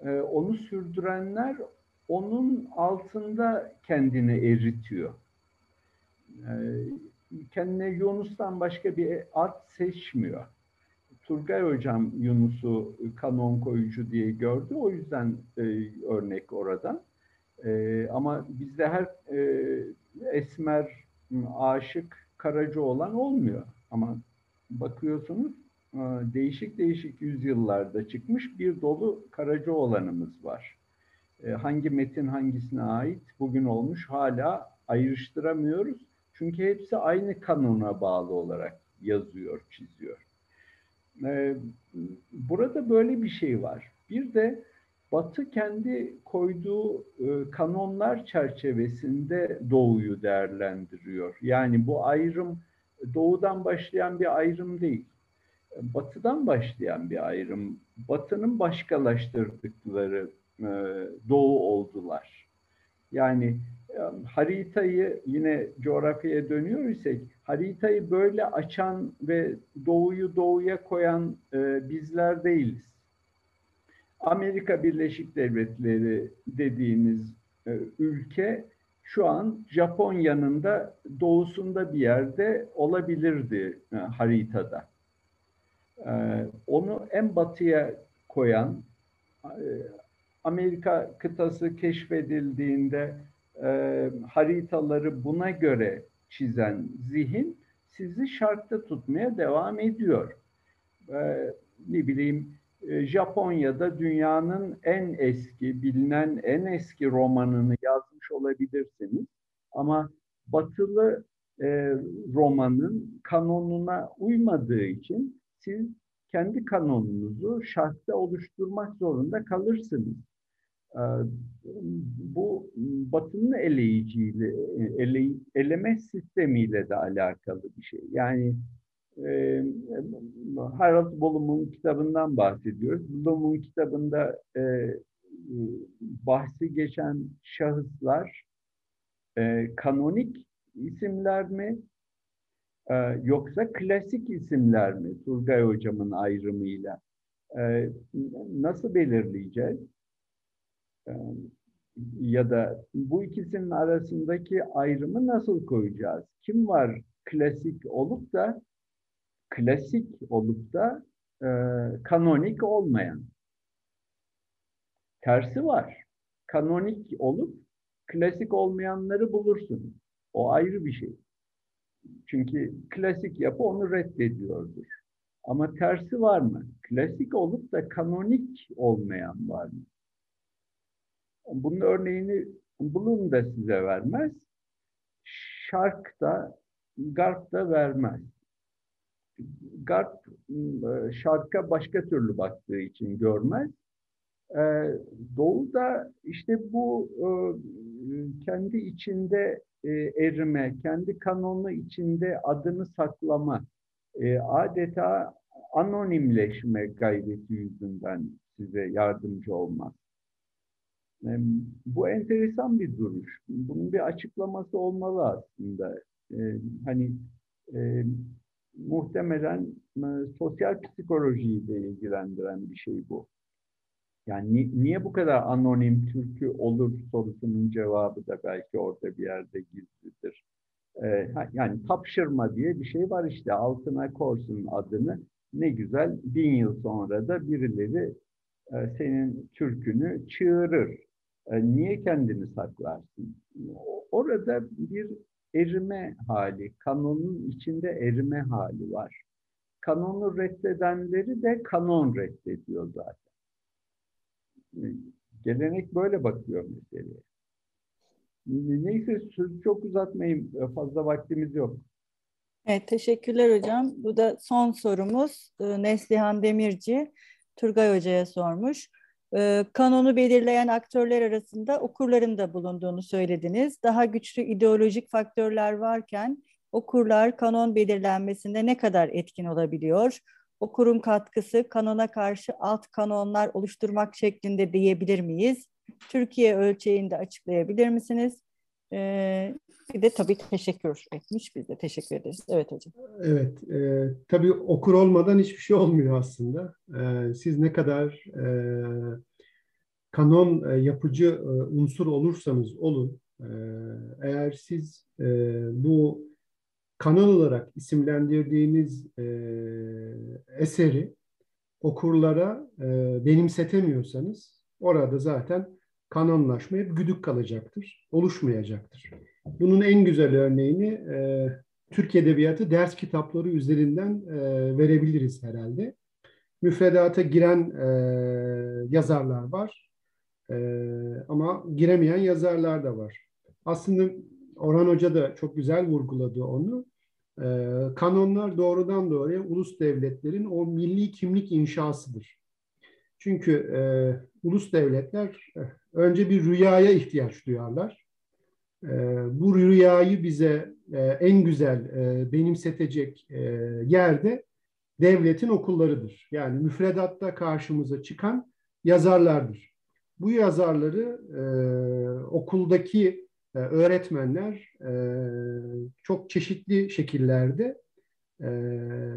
e, onu sürdürenler onun altında kendini eritiyor. E, kendine Yunus'tan başka bir at seçmiyor. Turgay Hocam Yunus'u kanon koyucu diye gördü. O yüzden e, örnek oradan. E, ama bizde her e, esmer, aşık, karaca olan olmuyor. Ama bakıyorsunuz e, değişik değişik yüzyıllarda çıkmış bir dolu Karacaoğlan'ımız var. E, hangi metin hangisine ait bugün olmuş hala ayrıştıramıyoruz. Çünkü hepsi aynı kanuna bağlı olarak yazıyor, çiziyor. E, burada böyle bir şey var. Bir de Batı kendi koyduğu kanonlar çerçevesinde doğuyu değerlendiriyor. Yani bu ayrım doğudan başlayan bir ayrım değil batıdan başlayan bir ayrım. Batının başkalaştırdıkları e, doğu oldular. Yani e, haritayı yine coğrafyaya dönüyor isek haritayı böyle açan ve doğuyu doğuya koyan e, bizler değiliz. Amerika Birleşik Devletleri dediğiniz e, ülke şu an Japonya'nın da doğusunda bir yerde olabilirdi e, haritada. Ee, onu en batıya koyan, e, Amerika kıtası keşfedildiğinde e, haritaları buna göre çizen zihin sizi şartta tutmaya devam ediyor. E, ne bileyim Japonya'da dünyanın en eski, bilinen en eski romanını yazmış olabilirsiniz. Ama batılı e, romanın kanonuna uymadığı için siz kendi kanonunuzu şartta oluşturmak zorunda kalırsınız. Ee, bu Batı'nın eleyiciyle, ele, eleme sistemiyle de alakalı bir şey. Yani e, Harold Bloom'un kitabından bahsediyoruz. Bloom'un kitabında e, bahsi geçen şahıslar e, kanonik isimler mi ee, yoksa klasik isimler mi Turgay Hocam'ın ayrımıyla? Ee, nasıl belirleyeceğiz? Ee, ya da bu ikisinin arasındaki ayrımı nasıl koyacağız? Kim var klasik olup da klasik olup da e, kanonik olmayan? Tersi var. Kanonik olup klasik olmayanları bulursunuz. O ayrı bir şey. Çünkü klasik yapı onu reddediyordur. Ama tersi var mı? Klasik olup da kanonik olmayan var mı? Bunun örneğini Bulun da size vermez. Şark da, garp da vermez. Garp e, şarka başka türlü baktığı için görmez. E, Doğu da işte bu e, kendi içinde erime, kendi kanonu içinde adını saklama, adeta anonimleşme gayreti yüzünden size yardımcı olmaz. Bu enteresan bir duruş. Bunun bir açıklaması olmalı aslında. Hani e, muhtemelen e, sosyal psikolojiyle ilgilendiren bir şey bu. Yani ni, niye bu kadar anonim türkü olur sorusunun cevabı da belki orada bir yerde gizlidir. E, yani tapşırma diye bir şey var işte altına korsun adını. Ne güzel bin yıl sonra da birileri e, senin türkünü çığırır. E, niye kendini saklarsın? Orada bir erime hali, kanonun içinde erime hali var. Kanonu reddedenleri de kanon reddediyor zaten. Gelenek böyle bakıyor meseleye. Neyse sözü çok uzatmayayım. Fazla vaktimiz yok. Evet, teşekkürler hocam. Bu da son sorumuz. Neslihan Demirci, Turgay Hoca'ya sormuş. Ee, kanonu belirleyen aktörler arasında okurların da bulunduğunu söylediniz. Daha güçlü ideolojik faktörler varken okurlar kanon belirlenmesinde ne kadar etkin olabiliyor? Okurun katkısı kanona karşı alt kanonlar oluşturmak şeklinde diyebilir miyiz? Türkiye ölçeğinde açıklayabilir misiniz? Ee, bir de tabii teşekkür etmiş. Biz de teşekkür ederiz. Evet hocam. Evet. E, tabii okur olmadan hiçbir şey olmuyor aslında. E, siz ne kadar e, kanon e, yapıcı e, unsur olursanız olun, e, eğer siz e, bu kanon olarak isimlendirdiğiniz e, eseri okurlara e, benimsetemiyorsanız orada zaten kanonlaşmayıp güdük kalacaktır, oluşmayacaktır. Bunun en güzel örneğini e, Türk Edebiyatı ders kitapları üzerinden e, verebiliriz herhalde. Müfredata giren e, yazarlar var e, ama giremeyen yazarlar da var. Aslında Orhan Hoca da çok güzel vurguladı onu. E, kanonlar doğrudan doğruya ulus devletlerin o milli kimlik inşasıdır. Çünkü e, ulus devletler e, önce bir rüyaya ihtiyaç duyarlar. E, bu rüyayı bize e, en güzel e, benimsetecek e, yerde devletin okullarıdır. Yani müfredatta karşımıza çıkan yazarlardır. Bu yazarları e, okuldaki e, öğretmenler e, çok çeşitli şekillerde e,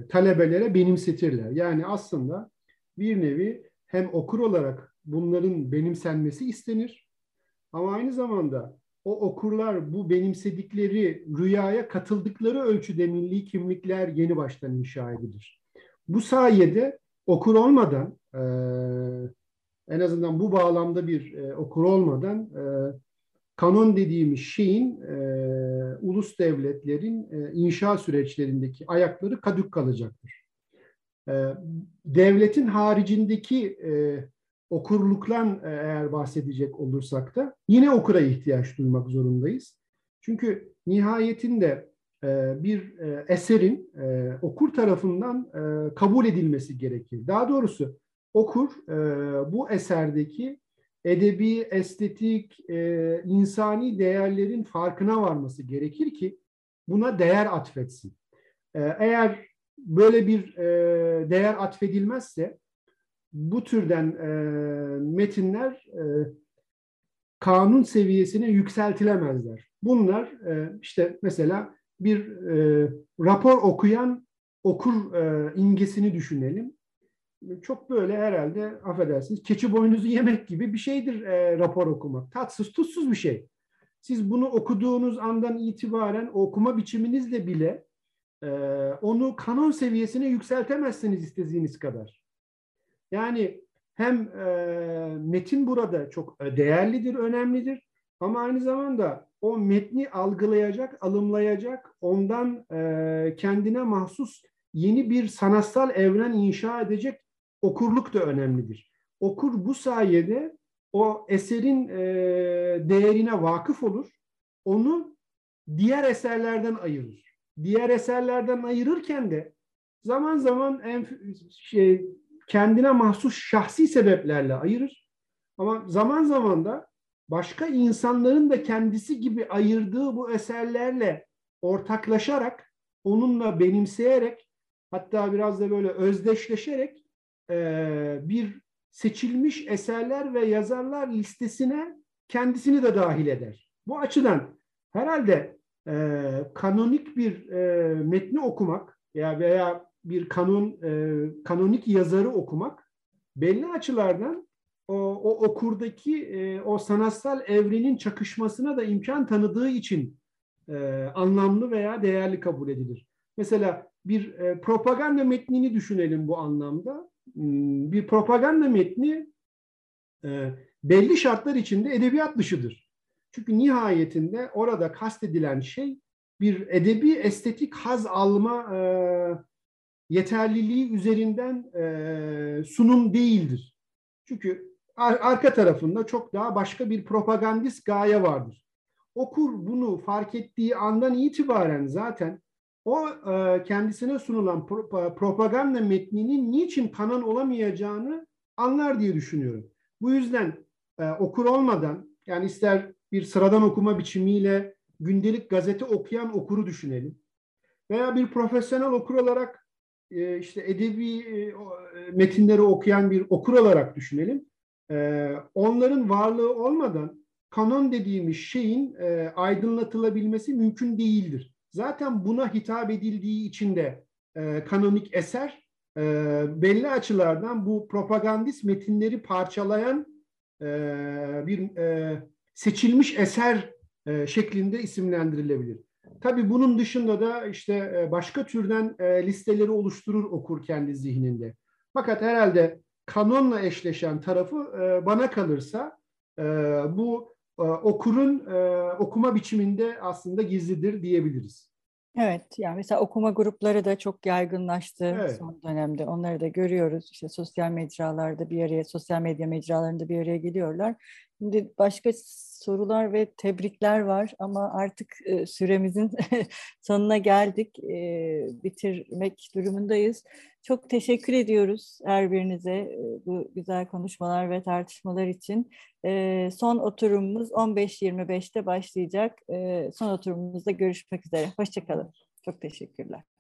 talebelere benimsetirler. Yani aslında bir nevi hem okur olarak bunların benimsenmesi istenir ama aynı zamanda o okurlar bu benimsedikleri rüyaya katıldıkları ölçüde milli kimlikler yeni baştan inşa edilir. Bu sayede okur olmadan e, en azından bu bağlamda bir e, okur olmadan e, kanon dediğimiz şeyin e, ulus devletlerin e, inşa süreçlerindeki ayakları kadük kalacaktır. E, devletin haricindeki e, okurluktan e, eğer bahsedecek olursak da yine okura ihtiyaç duymak zorundayız. Çünkü nihayetinde e, bir eserin okur tarafından kabul edilmesi gerekir. Daha doğrusu okur bu eserdeki edebi, estetik, insani değerlerin farkına varması gerekir ki buna değer atfetsin. Eğer böyle bir e, değer atfedilmezse bu türden e, metinler e, kanun seviyesine yükseltilemezler. Bunlar e, işte mesela bir e, rapor okuyan okur e, imgesini düşünelim çok böyle herhalde affedersiniz keçi boynuzu yemek gibi bir şeydir e, rapor okumak. Tatsız tutsuz bir şey. Siz bunu okuduğunuz andan itibaren okuma biçiminizle bile onu kanon seviyesine yükseltemezsiniz istediğiniz kadar. Yani hem e, metin burada çok değerlidir, önemlidir ama aynı zamanda o metni algılayacak, alımlayacak, ondan e, kendine mahsus yeni bir sanatsal evren inşa edecek okurluk da önemlidir. Okur bu sayede o eserin e, değerine vakıf olur. Onu diğer eserlerden ayırır. Diğer eserlerden ayırırken de zaman zaman en, şey, kendine mahsus şahsi sebeplerle ayırır. Ama zaman zaman da başka insanların da kendisi gibi ayırdığı bu eserlerle ortaklaşarak, onunla benimseyerek, hatta biraz da böyle özdeşleşerek e, bir seçilmiş eserler ve yazarlar listesine kendisini de dahil eder. Bu açıdan herhalde e, kanonik bir e, metni okumak ya veya bir kanon e, kanonik yazarı okumak belli açılardan o, o okurdaki e, o sanatsal evrenin çakışmasına da imkan tanıdığı için e, anlamlı veya değerli kabul edilir. Mesela bir e, propaganda metnini düşünelim bu anlamda. Hmm, bir propaganda metni e, belli şartlar içinde edebiyat dışıdır. Çünkü nihayetinde orada kastedilen şey bir edebi estetik haz alma e, yeterliliği üzerinden e, sunum değildir. Çünkü ar- arka tarafında çok daha başka bir propagandist gaye vardır. Okur bunu fark ettiği andan itibaren zaten o e, kendisine sunulan pro- propaganda metninin niçin kanan olamayacağını anlar diye düşünüyorum. Bu yüzden e, okur olmadan yani ister bir sıradan okuma biçimiyle gündelik gazete okuyan okuru düşünelim. Veya bir profesyonel okur olarak e, işte edebi e, metinleri okuyan bir okur olarak düşünelim. E, onların varlığı olmadan kanon dediğimiz şeyin e, aydınlatılabilmesi mümkün değildir. Zaten buna hitap edildiği için de e, kanonik eser e, belli açılardan bu propagandist metinleri parçalayan e, bir e, seçilmiş eser e, şeklinde isimlendirilebilir. Tabii bunun dışında da işte e, başka türden e, listeleri oluşturur okur kendi zihninde. Fakat herhalde kanonla eşleşen tarafı e, bana kalırsa bu okurun okuma biçiminde aslında gizlidir diyebiliriz. Evet, yani mesela okuma grupları da çok yaygınlaştı evet. son dönemde. Onları da görüyoruz. İşte sosyal mecralarda bir araya, sosyal medya mecralarında bir araya geliyorlar. Şimdi başka sorular ve tebrikler var ama artık e, süremizin sonuna geldik. E, bitirmek durumundayız. Çok teşekkür ediyoruz her birinize e, bu güzel konuşmalar ve tartışmalar için. Son oturumumuz 15.25'te başlayacak. Son oturumumuzda görüşmek üzere. Hoşçakalın. Çok teşekkürler.